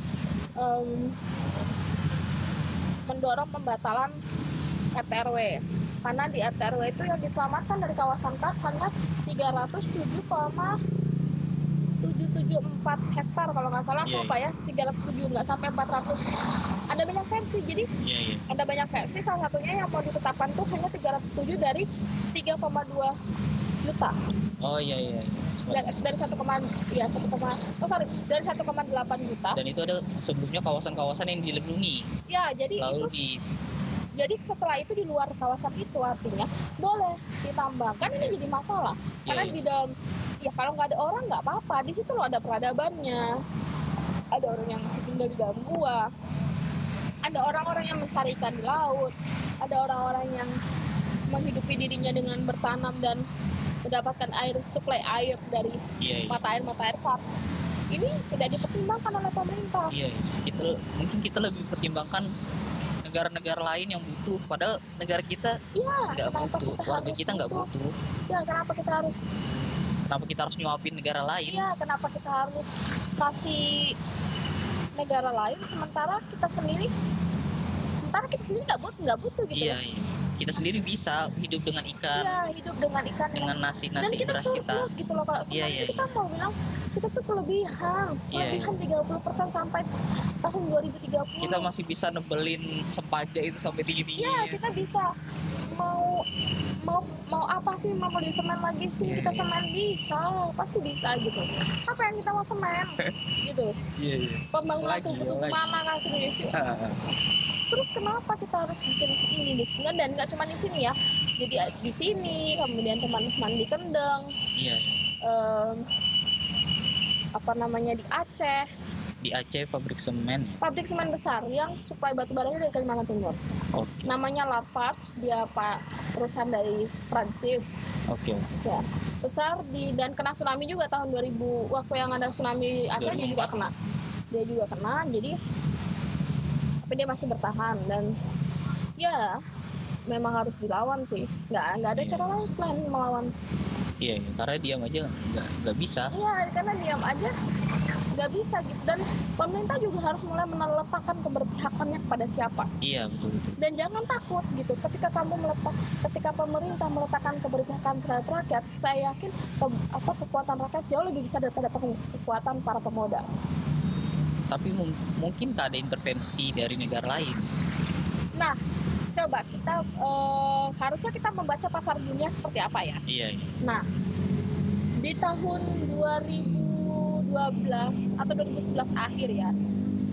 em, mendorong pembatalan RTRW karena di RTRW itu yang diselamatkan dari kawasan kas hanya 307,774 hektar kalau nggak salah Iya, aku lupa ya 307 nggak sampai 400 ada banyak versi jadi Iya iya. ada banyak versi. Salah satunya yang mau ditetapkan tuh hanya 307 dari 3,2 juta Oh iya iya. iya. dari, dari 1, ya 1, oh sorry dari 1,8 juta Dan itu ada sebelumnya kawasan-kawasan yang dilindungi. ya jadi itu Lalu di jadi setelah itu di luar kawasan itu artinya boleh ditambahkan ini jadi masalah karena Iya, iya. di dalam ya kalau nggak ada orang nggak apa-apa di situ loh ada peradabannya ada orang yang masih tinggal di dalam gua ada orang-orang yang mencari ikan di laut ada orang-orang yang menghidupi dirinya dengan bertanam dan mendapatkan air suplai air dari iya iya. mata air mata air kars ini tidak dipertimbangkan oleh pemerintah Iya, iya. kita mungkin kita lebih pertimbangkan negara-negara lain yang butuh, padahal negara kita iya nggak kenapa butuh, kita warga kita nggak butuh? butuh. ya kenapa kita harus Kenapa kita harus nyuapin negara lain? Iya, kenapa kita harus kasih negara lain sementara kita sendiri sementara kita sendiri nggak butuh nggak butuh gitu Iya, iya. Kita sendiri bisa hidup dengan ikan, Iya, hidup dengan ikan dengan dan nasi-nasi kita beras kita. gitu loh kalau Iya, iya, kita mau bilang kita tuh kelebihan Iya, kelebihan 30% sampai tahun 2030 Kita masih bisa nebelin sempaja itu sampai tinggi-tinggi. Iya, kita bisa mau mau mau apa sih mau beli semen lagi sih Iya, kita iya. semen bisa pasti bisa gitu apa yang kita mau semen gitu Iya, iya. pembangunan Lagi, tubuh-tubuh lagi. mana kan sih terus kenapa kita harus bikin ini nih Nggak, dan nggak cuma di sini ya jadi di sini kemudian teman-teman di Kendeng Iya. em, apa namanya di Aceh Di Aceh pabrik semen ya. pabrik semen besar yang suplai batu baranya dari Kalimantan Timur Oke. namanya Lafarge dia pak perusahaan dari Prancis Oke. oke. ya besar di dan kena tsunami juga tahun 2000 waktu yang ada tsunami Aceh dia juga 2004. kena dia juga kena jadi tapi dia masih bertahan dan ya memang harus dilawan sih. Nggak nggak ada Iya. cara lain selain melawan. Iya iya. karena diam aja nggak nggak bisa. Iya karena diam aja nggak bisa gitu. Dan pemerintah juga harus mulai meletakkan keberpihakannya kepada siapa. Iya betul betul. Dan jangan takut gitu. Ketika kamu meletak ketika pemerintah meletakkan keberpihakan terhadap rakyat saya yakin ke- apa kekuatan rakyat jauh lebih besar daripada kekuatan para pemodal tapi mung- mungkin tak ada intervensi dari negara lain. Nah coba kita eh, harusnya kita membaca pasar dunia seperti apa ya? Iya iya. nah di tahun 2012 atau 2011 akhir ya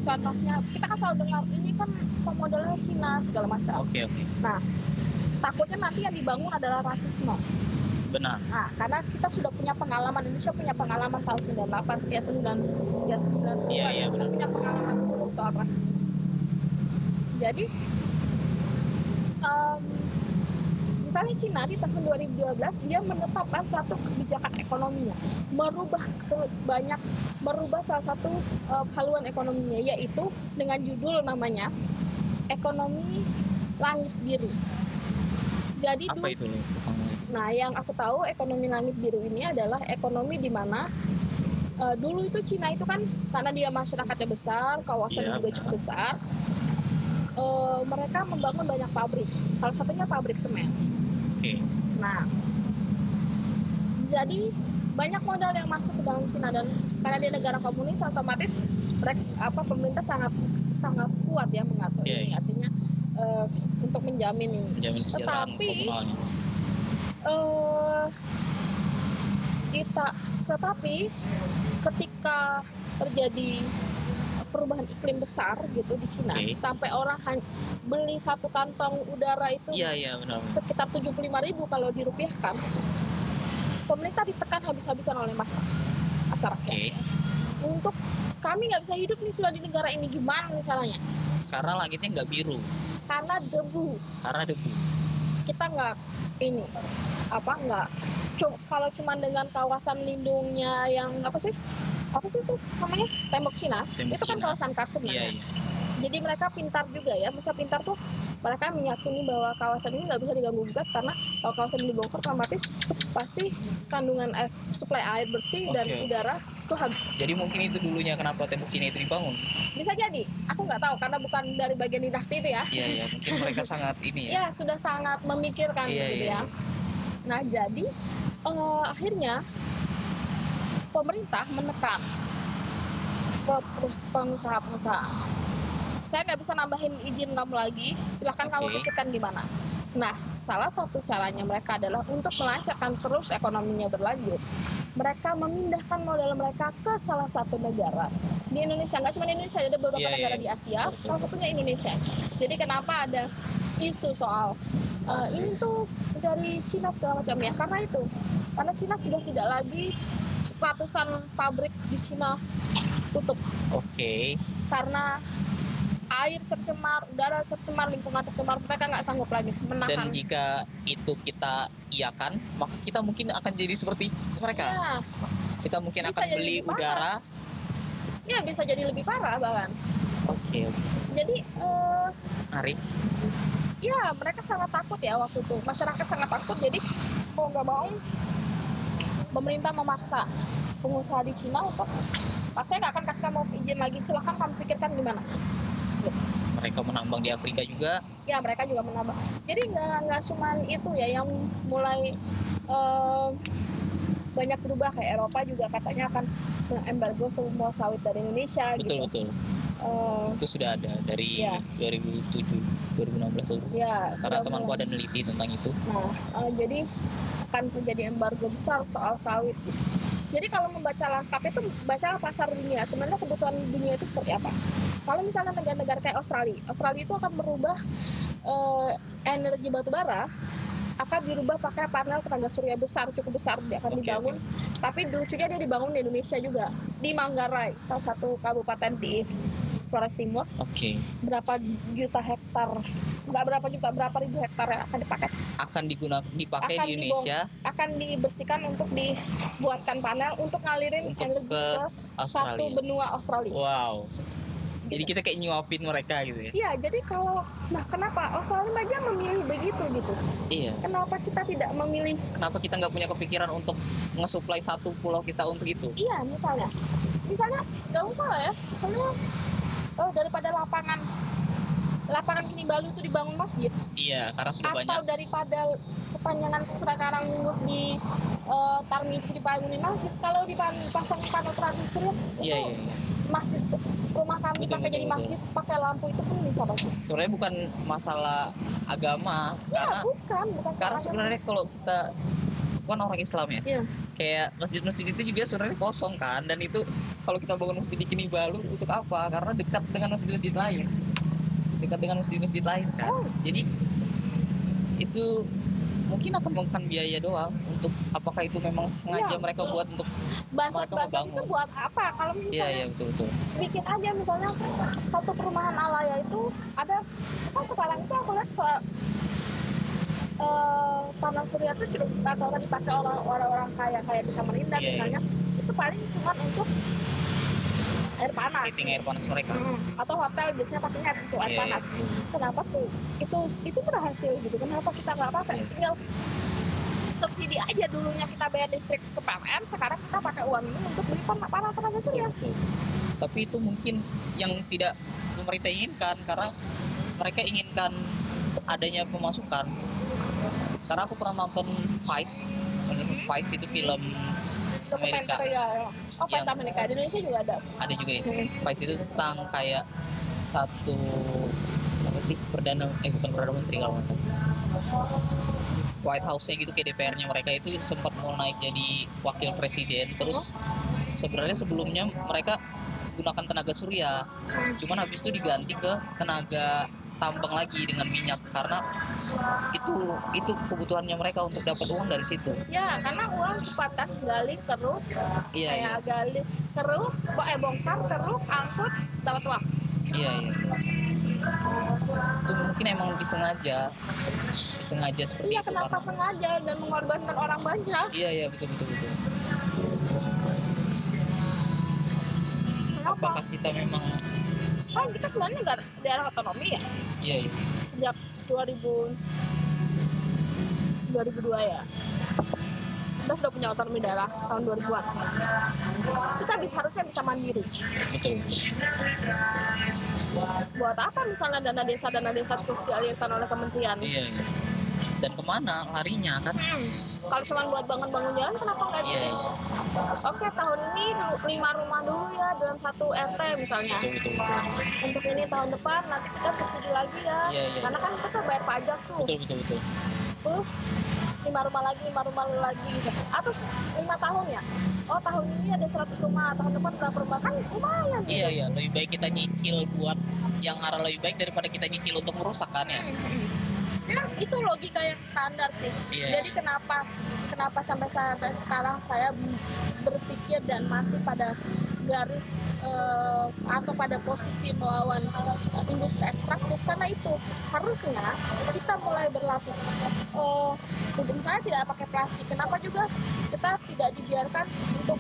contohnya kita kan selalu dengar ini kan pemodalnya Cina segala macam. Oke oke. Takutnya nanti yang dibangun adalah rasisme benar Nah, karena kita sudah punya pengalaman Indonesia punya pengalaman tahun 98 ya 9 ya 9 Iya, iya, benar. punya pengalaman buruk soal rasisme. Jadi em, misalnya Cina di tahun 2012 dia menetapkan satu kebijakan ekonominya, merubah sebanyak merubah salah satu eh, haluan ekonominya yaitu dengan judul namanya ekonomi langit biru. Jadi apa dulu itu loh Nah, yang aku tahu ekonomi langit biru ini adalah ekonomi di mana eh, dulu itu Cina itu kan karena dia masyarakatnya besar, kawasannya Iya, juga cukup besar. eh, mereka membangun banyak pabrik. Salah satunya pabrik semen. oke Nah, jadi banyak modal yang masuk ke dalam Cina dan karena dia negara komunis otomatis mereka apa pemerintah sangat sangat kuat ya mengatur Iya, ini artinya eh, untuk menjamin ini. menjamin Tetapi- komunalnya eh kita tetapi ketika terjadi perubahan iklim besar gitu di Cina Oke. sampai orang beli satu kantong udara itu iya iya benar. sekitar 75.000 ribu kalau dirupiahkan pemerintah ditekan habis-habisan oleh masa masyarakat oke. Untuk kami nggak bisa hidup nih sudah di negara ini gimana misalnya karena langitnya nggak biru. Karena debu. Karena debu. Kita nggak ini apa nggak. Cu- kalau cuma dengan kawasan lindungnya yang apa sih? Apa sih itu namanya? Tembok Cina? Tembok itu kan Cina. kawasan kars sebenarnya iya jadi mereka pintar juga ya masa pintar tuh mereka meyakini bahwa kawasan ini nggak bisa diganggu gugat karena kalau kawasan ini dibongkar otomatis pasti kandungan air, suplai air bersih dan Oke. udara itu habis jadi mungkin itu dulunya kenapa tembok Cina itu dibangun bisa jadi aku nggak tahu karena bukan dari bagian dinasti itu ya iya iya mungkin mereka sangat ini ya ya sudah sangat memikirkan Iya, gitu iya, ya. Nah jadi eh, akhirnya pemerintah menekan pengusaha-pengusaha. Saya nggak bisa nambahin izin kamu lagi. Silahkan kamu Oke. pikirkan gimana. Nah, salah satu caranya mereka adalah untuk melancarkan terus ekonominya berlanjut. Mereka memindahkan modal mereka ke salah satu negara di Indonesia. Nggak cuma di Indonesia, ada beberapa Iya, iya, negara di Asia. Salah satunya Indonesia. Jadi kenapa ada isu soal uh, ini tuh dari Cina segala macam ya? Karena itu, karena Cina sudah tidak lagi ratusan pabrik di Cina tutup oke karena air tercemar, udara tercemar, lingkungan tercemar, mereka nggak sanggup lagi dan menahan. jika itu kita iakan maka kita mungkin akan jadi seperti mereka Ya, kita mungkin Bisa akan beli parah. udara ya bisa jadi lebih parah bahkan. oke oke. Jadi eh, menarik ya mereka sangat takut ya waktu itu masyarakat sangat takut jadi mau nggak mau pemerintah memaksa pengusaha di Cina untuk Pak saya nggak akan kasih kamu izin lagi silahkan kamu pikirkan gimana mereka menambang di Afrika juga ya mereka juga menambah jadi nggak nggak cuma itu ya yang mulai eh, banyak berubah kayak Eropa juga katanya akan embargo semua sawit dari Indonesia betul gitu betul Eh, itu sudah ada dari Iya. 2007 2016 lalu ya karena temanku mulai. ada neliti tentang itu Nah, eh, jadi akan terjadi embargo besar soal sawit. Jadi kalau membaca lanskap itu baca pasar dunia. Sebenarnya kebutuhan dunia itu seperti apa? Kalau misalnya negara-negara kayak Australia, Australia itu akan merubah eh, energi batu bara akan dirubah pakai panel tenaga surya besar cukup besar dia akan Oke, dibangun. tapi lucunya dia dibangun di Indonesia juga di Manggarai salah satu kabupaten di Flores Timur. Oke. Berapa juta hektar nggak berapa juta berapa ribu hektar yang akan dipakai. Akan digunakan dipakai Akan di Indonesia? akan dibersihkan untuk dibuatkan panel untuk ngalirin Untuk energi ke ke satu benua Australia. wow Jadi kita kayak nyuapin mereka gitu ya. Iya, jadi kalau nah kenapa Australia aja memilih begitu gitu? Iya. Kenapa kita tidak memilih? Kenapa kita nggak punya kepikiran untuk nge-supply satu pulau kita untuk itu? Iya, misalnya, misalnya nggak usah lah ya, misalnya oh, daripada lapangan lapangan kini Balu itu dibangun masjid Iya, karena sudah atau banyak. daripada sepanjangan sekarang Mungus di uh, Tarmi itu dibangunin masjid kalau dipasang panotraan surya itu Iya, iya, iya. Masjid rumah kami Betul, pakai betul, jadi betul. masjid pakai lampu itu pun bisa pasti Sebenarnya bukan masalah agama, ya karena bukan bukan soal sebenarnya kalau kita kan orang Islam ya, Iya. kayak masjid-masjid itu juga sebenarnya kosong kan, dan itu kalau kita bangun masjid di Kini Balu untuk apa? Karena dekat dengan masjid-masjid lain, dekat dengan masjid-masjid lain kan. Oh. Jadi itu mungkin akan memakan biaya doang untuk apakah itu memang sengaja Iya. mereka buat untuk bansos bansos itu buat apa kalau iya misalnya iya betul betul bikin aja misalnya satu perumahan alaya itu ada kan sekarang itu aku lihat se, eh, tanah surya itu cukup rata-rata dipakai orang orang kaya kayak di Samarinda Iya, iya. misalnya itu paling cuma untuk air panas. Heating air panas mereka. Mm, atau hotel biasanya pakainya untuk air Iya, panas. Kenapa tuh? Itu itu berhasil gitu. Kenapa kita nggak pakai? Iya. tinggal subsidi aja dulunya kita bayar listrik ke PLN sekarang kita pakai uang ini untuk beli pan- panel tenaga surya. Tapi itu mungkin yang tidak pemerintah inginkan karena mereka inginkan adanya pemasukan. Karena aku pernah nonton Vice. Vice itu film Amerika. ya, ya. Oh Yang- Amerika di Indonesia juga ada? Ada juga itu Hmm. Vice itu tentang kayak satu apa sih perdana eh bukan perdana menteri kalau nggak. White House-nya gitu kayak DPR-nya mereka itu sempat mau naik jadi wakil presiden. Terus sebenarnya sebelumnya mereka gunakan tenaga surya. Cuman habis itu diganti ke tenaga tambang lagi dengan minyak karena itu itu kebutuhannya mereka untuk dapat uang dari situ. Ya karena uang cepat kan gali keruk iya iya. kayak gali keruk eh bongkar keruk angkut dapat uang. Iya iya. Itu mungkin emang disengaja disengaja seperti iya itu kenapa karena- sengaja dan mengorbankan orang banyak? Iya iya betul betul betul. Kenapa? Apakah kita memang kan kita sebenarnya nggak daerah otonomi ya? Iya iya. Sejak 2000 2002 ya. Kita sudah punya otonomi daerah tahun 2000-an kita bisa harusnya bisa mandiri. Betul. Buat apa misalnya dana desa dana desa terus dialirkan oleh kementerian? Iya iya dan ke mana? Larinya kan? Hmm, kalau cuma buat bangun-bangun jalan kenapa nggak iya di iya. Oke tahun ini lima rumah dulu ya dalam satu RT misalnya. Betul betul betul. Untuk ini tahun depan nanti kita subsidi lagi ya. Iya, iya. karena kan kita bayar pajak tuh. Betul betul betul. Terus lima rumah lagi lima rumah lagi. Gitu atau lima tahun ya? Oh tahun ini ada 100 rumah. Tahun depan berapa rumah? Kan lumayan gitu. iya iya. Lebih baik kita nyicil buat yang arah lebih baik daripada kita nyicil untuk merusak kan ya Ya, itu logika yang standar sih. Iya. Jadi kenapa kenapa sampai sampai sekarang saya berpikir dan masih pada garis eh, atau pada posisi melawan eh, industri ekstraktif karena itu harusnya kita mulai berlatih eh tidak- misalnya tidak pakai plastik kenapa juga kita tidak dibiarkan untuk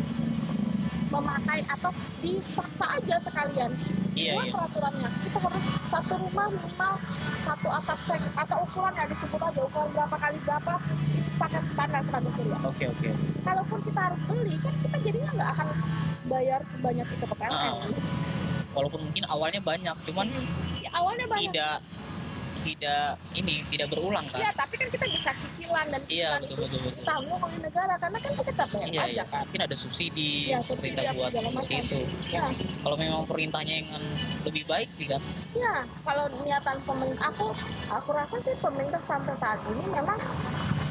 memakai atau dipaksa aja sekalian. Iya, iya. peraturannya? Kita harus satu rumah minimal satu atap seng atau ukuran ya disebut aja ukuran berapa kali berapa itu pakai panel tenaga surya oke oke. Kalaupun kita harus beli kan kita jadinya nggak akan bayar sebanyak itu ke PLN Ah. walaupun mungkin awalnya banyak cuman Ya, awalnya banyak. tidak tidak ini tidak berulang Iya, kan tapi kan kita bisa cicilan dan Iya, betul, betul, betul. ditanggung oleh negara karena kan kita bayar iya iya pajak kan. mungkin ada subsidi Iya, subsidi pemerintah buat seperti itu Ya, kalau memang perintahnya yang lebih baik sih kan ya kalau niatan pemerintah aku aku rasa sih pemerintah sampai saat ini memang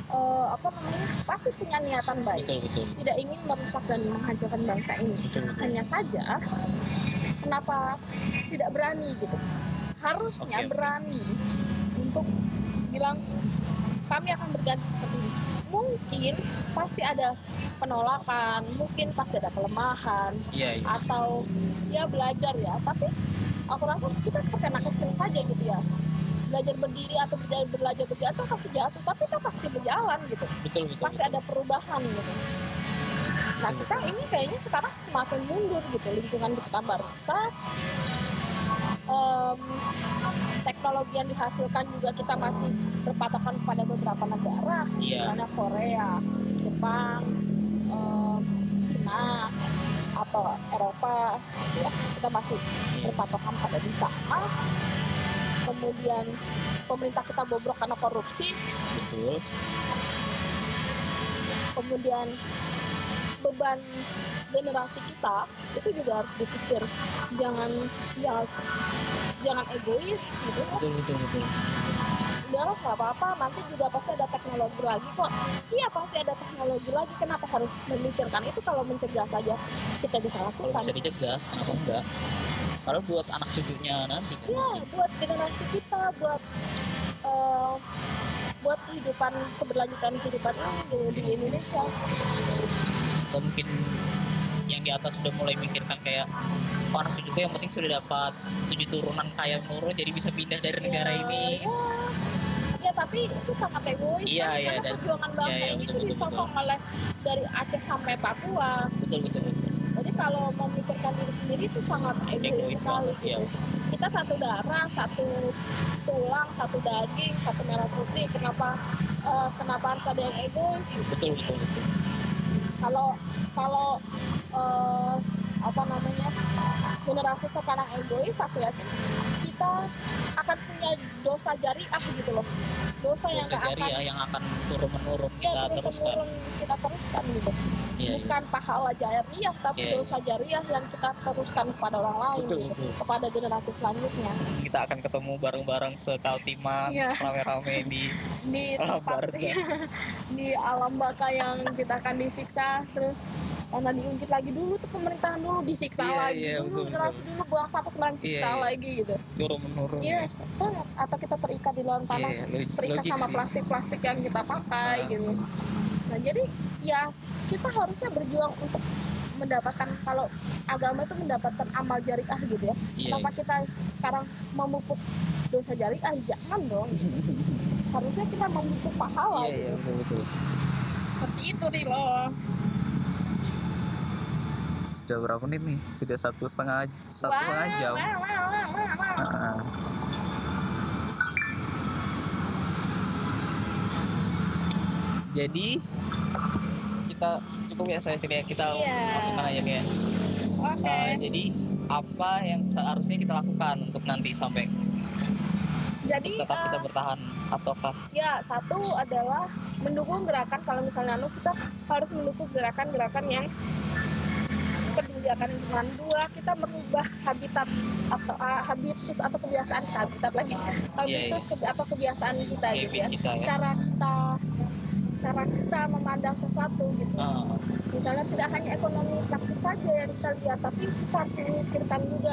eh, apa namanya pasti punya niatan baik. betul betul tidak ingin merusak dan menghancurkan bangsa ini. Betul. Hanya saja, kenapa tidak berani gitu? Harusnya oke. berani untuk bilang kami akan berganti seperti ini. Mungkin pasti ada penolakan, mungkin pasti ada kelemahan, iya iya atau ya belajar ya. Tapi aku rasa kita seperti anak kecil saja gitu ya. Belajar berdiri atau belajar belajar berjatuh pasti jatuh, tapi kita pasti berjalan gitu betul betul, pasti ada perubahan gitu. Nah kita ini kayaknya sekarang semakin mundur gitu lingkungan kita tambah rusak, em, teknologi yang dihasilkan juga kita masih berpatokan pada beberapa negara Iya. misalnya Korea, Jepang, em, Cina atau Eropa ya kita masih Iya. berpatokan pada di sana kemudian pemerintah kita bobrok karena korupsi betul kemudian beban generasi kita itu juga harus dipikir. Jangan ya s- jangan egois gitu ya betul betul betul. Udahlah nggak apa-apa. Nanti juga pasti ada teknologi lagi kok. Iya pasti ada teknologi lagi. Kenapa harus memikirkan? Itu kalau mencegah saja kita bisa kalau lakukan. bisa dicegah kenapa enggak? Kalau buat anak cucunya nanti kan. Ya buat generasi kita buat eh, buat kehidupan keberlanjutan kehidupan ini di Indonesia atau mungkin yang di atas sudah mulai mikirkan kayak "Oh, anak cucuku yang penting sudah dapat tujuh turunan kaya menurun jadi bisa pindah dari negara Ya, ini ya. ya tapi itu sangat egois Iya, kan? iya, karena dan- perjuangan bangsa iya, iya, ini betul, betul, disokong oleh dari Aceh sampai Papua betul betul betul jadi kalau memikirkan diri sendiri itu sangat egois, Egois sekali banget, iya. gitu. kita satu darah satu tulang satu daging satu merah putih kenapa eh, kenapa harus ada yang egois betul betul betul kalau kalau eh, apa namanya generasi sekarang egois aku yakin kita akan punya dosa jariah gitu loh. Dosa, yang dosa nggak akan yang akan turun menurun ya kita turun teruskan kita teruskan gitu. Iya iya. Bukan pahala jariah tapi Iya, iya. dosa jariah yang kita teruskan kepada orang lain Betul, gitu, betul. kepada generasi selanjutnya. Kita akan ketemu bareng-bareng sekaltiman Iya. rame-rame di di alam tempat di alam baka yang kita akan disiksa terus karena diungkit lagi dulu tuh pemerintahan dulu disiksa Iya, lagi. iya, dulu betul, generasi dulu buang sampah sembarangan Iya, siksa iya. lagi gitu. Turun menurun yes sangat atau kita terikat di dalam tanah Iya, log- terikat logik sama plastik-plastik yang kita pakai Ah. gitu. nah jadi ya kita harusnya berjuang untuk mendapatkan kalau agama itu mendapatkan amal jariah gitu ya. Iya kenapa kita sekarang memupuk dosa jariah? Jangan dong. Harusnya kita memupuk pahala iya iya gitu. betul betul. Seperti itu nih loh sudah berapa menit nih? Sudah satu setengah satu setengah jam. wah, wah, wah, wah. Heeh. jadi kita cukup ya saya sini ya. Kita Iya. masukkan aja nih ya oke. Uh, jadi apa yang seharusnya kita lakukan untuk nanti sampai jadi tetap kita eh, bertahan ataukah? ya satu adalah mendukung gerakan. Kalau misalnya anu kita harus mendukung gerakan-gerakan yang peduli akan lingkungan dua kita merubah habitat atau ah, habitus atau kebiasaan kita habitat lagi. Habitus kebi- atau kebiasaan kita gitu ya. kita ya. Cara kita cara kita memandang sesuatu gitu. Ah, misalnya tidak hanya ekonomi praktis saja yang kita lihat tapi kita harus memikirkan juga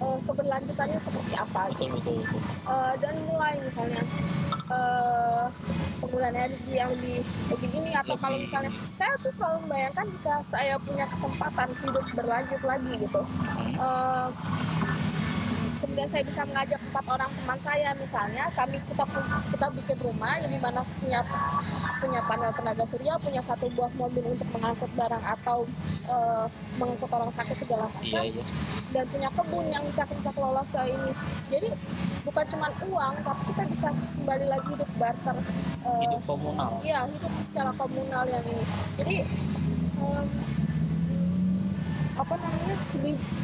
eh, keberlanjutannya seperti apa gitu. betul betul betul. Eh, dan mulai misalnya eh, penggunaan energi yang di lebih ini atau kalau misalnya saya tuh selalu membayangkan jika saya punya kesempatan hidup berlanjut lagi gitu Hmm. Kemudian saya bisa mengajak empat orang teman saya misalnya kami kita kita bikin rumah yang di mana punya punya panel tenaga surya punya satu buah mobil untuk mengangkut barang atau eh, mengangkut orang sakit segala macam. Iya iya. Dan punya kebun yang bisa kita kelola se ini. Jadi bukan cuma uang tapi kita bisa kembali lagi hidup barter Eh, hidup komunal. Iya, hidup secara komunal yang ini. Jadi apa namanya?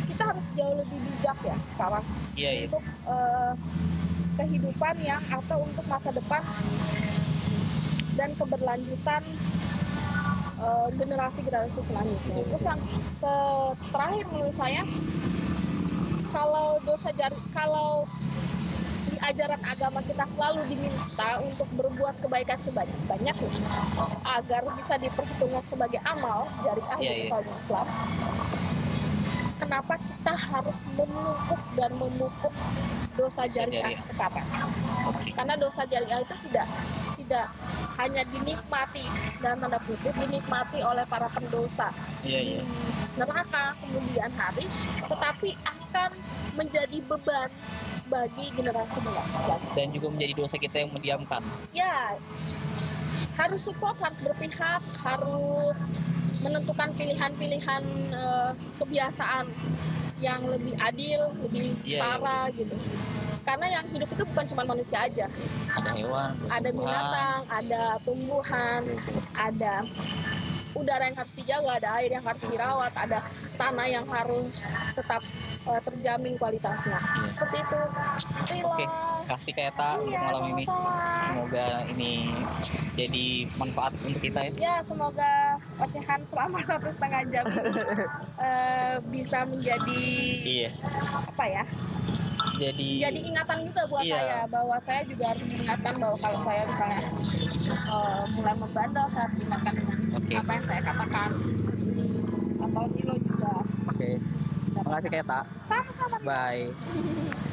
kita harus jauh lebih bijak ya sekarang iya iya untuk eh, kehidupan yang atau untuk masa depan dan keberlanjutan eh, generasi-generasi selanjutnya. Terus yang ke- terakhir menurut saya kalau dosa jari kalau di ajaran agama kita selalu diminta untuk berbuat kebaikan sebanyak-banyaknya agar bisa diperhitungkan sebagai amal dari ahli iya. yeah, Islam. Kenapa kita harus menumpuk dan memupuk dosa jariah sekarang? oke Karena dosa jariah itu tidak tidak hanya dinikmati dalam tanda kutip dinikmati oleh para pendosa iya di neraka kemudian hari, tetapi akan menjadi beban bagi generasi selanjutnya. dan juga menjadi dosa kita yang mendiamkan ya harus support harus berpihak harus menentukan pilihan-pilihan eh, kebiasaan yang lebih adil, lebih Iya, setara gitu. Karena yang hidup itu bukan cuma manusia aja, ada hewan ada binatang, ada tumbuhan, ada udara yang harus dijaga, ada air yang harus dirawat, ada tanah yang harus tetap eh, terjamin kualitasnya. Iya. Seperti itu. Oke, kasih Keta untuk Iya, malam ini. sama-sama. Semoga ini jadi manfaat untuk kita ya. Ya, semoga ocehan selama satu setengah jam ini, eh, bisa menjadi Iya. apa ya? Jadi Jadi ingatan juga buat Iya. saya bahwa saya juga harus diingatkan bahwa kalau saya misalnya eh, mulai membandel, saya diingatkan dengan Oke. apa yang saya katakan. Ini atau Nilo juga Oke. Makasih Keta. sama-sama. Bye.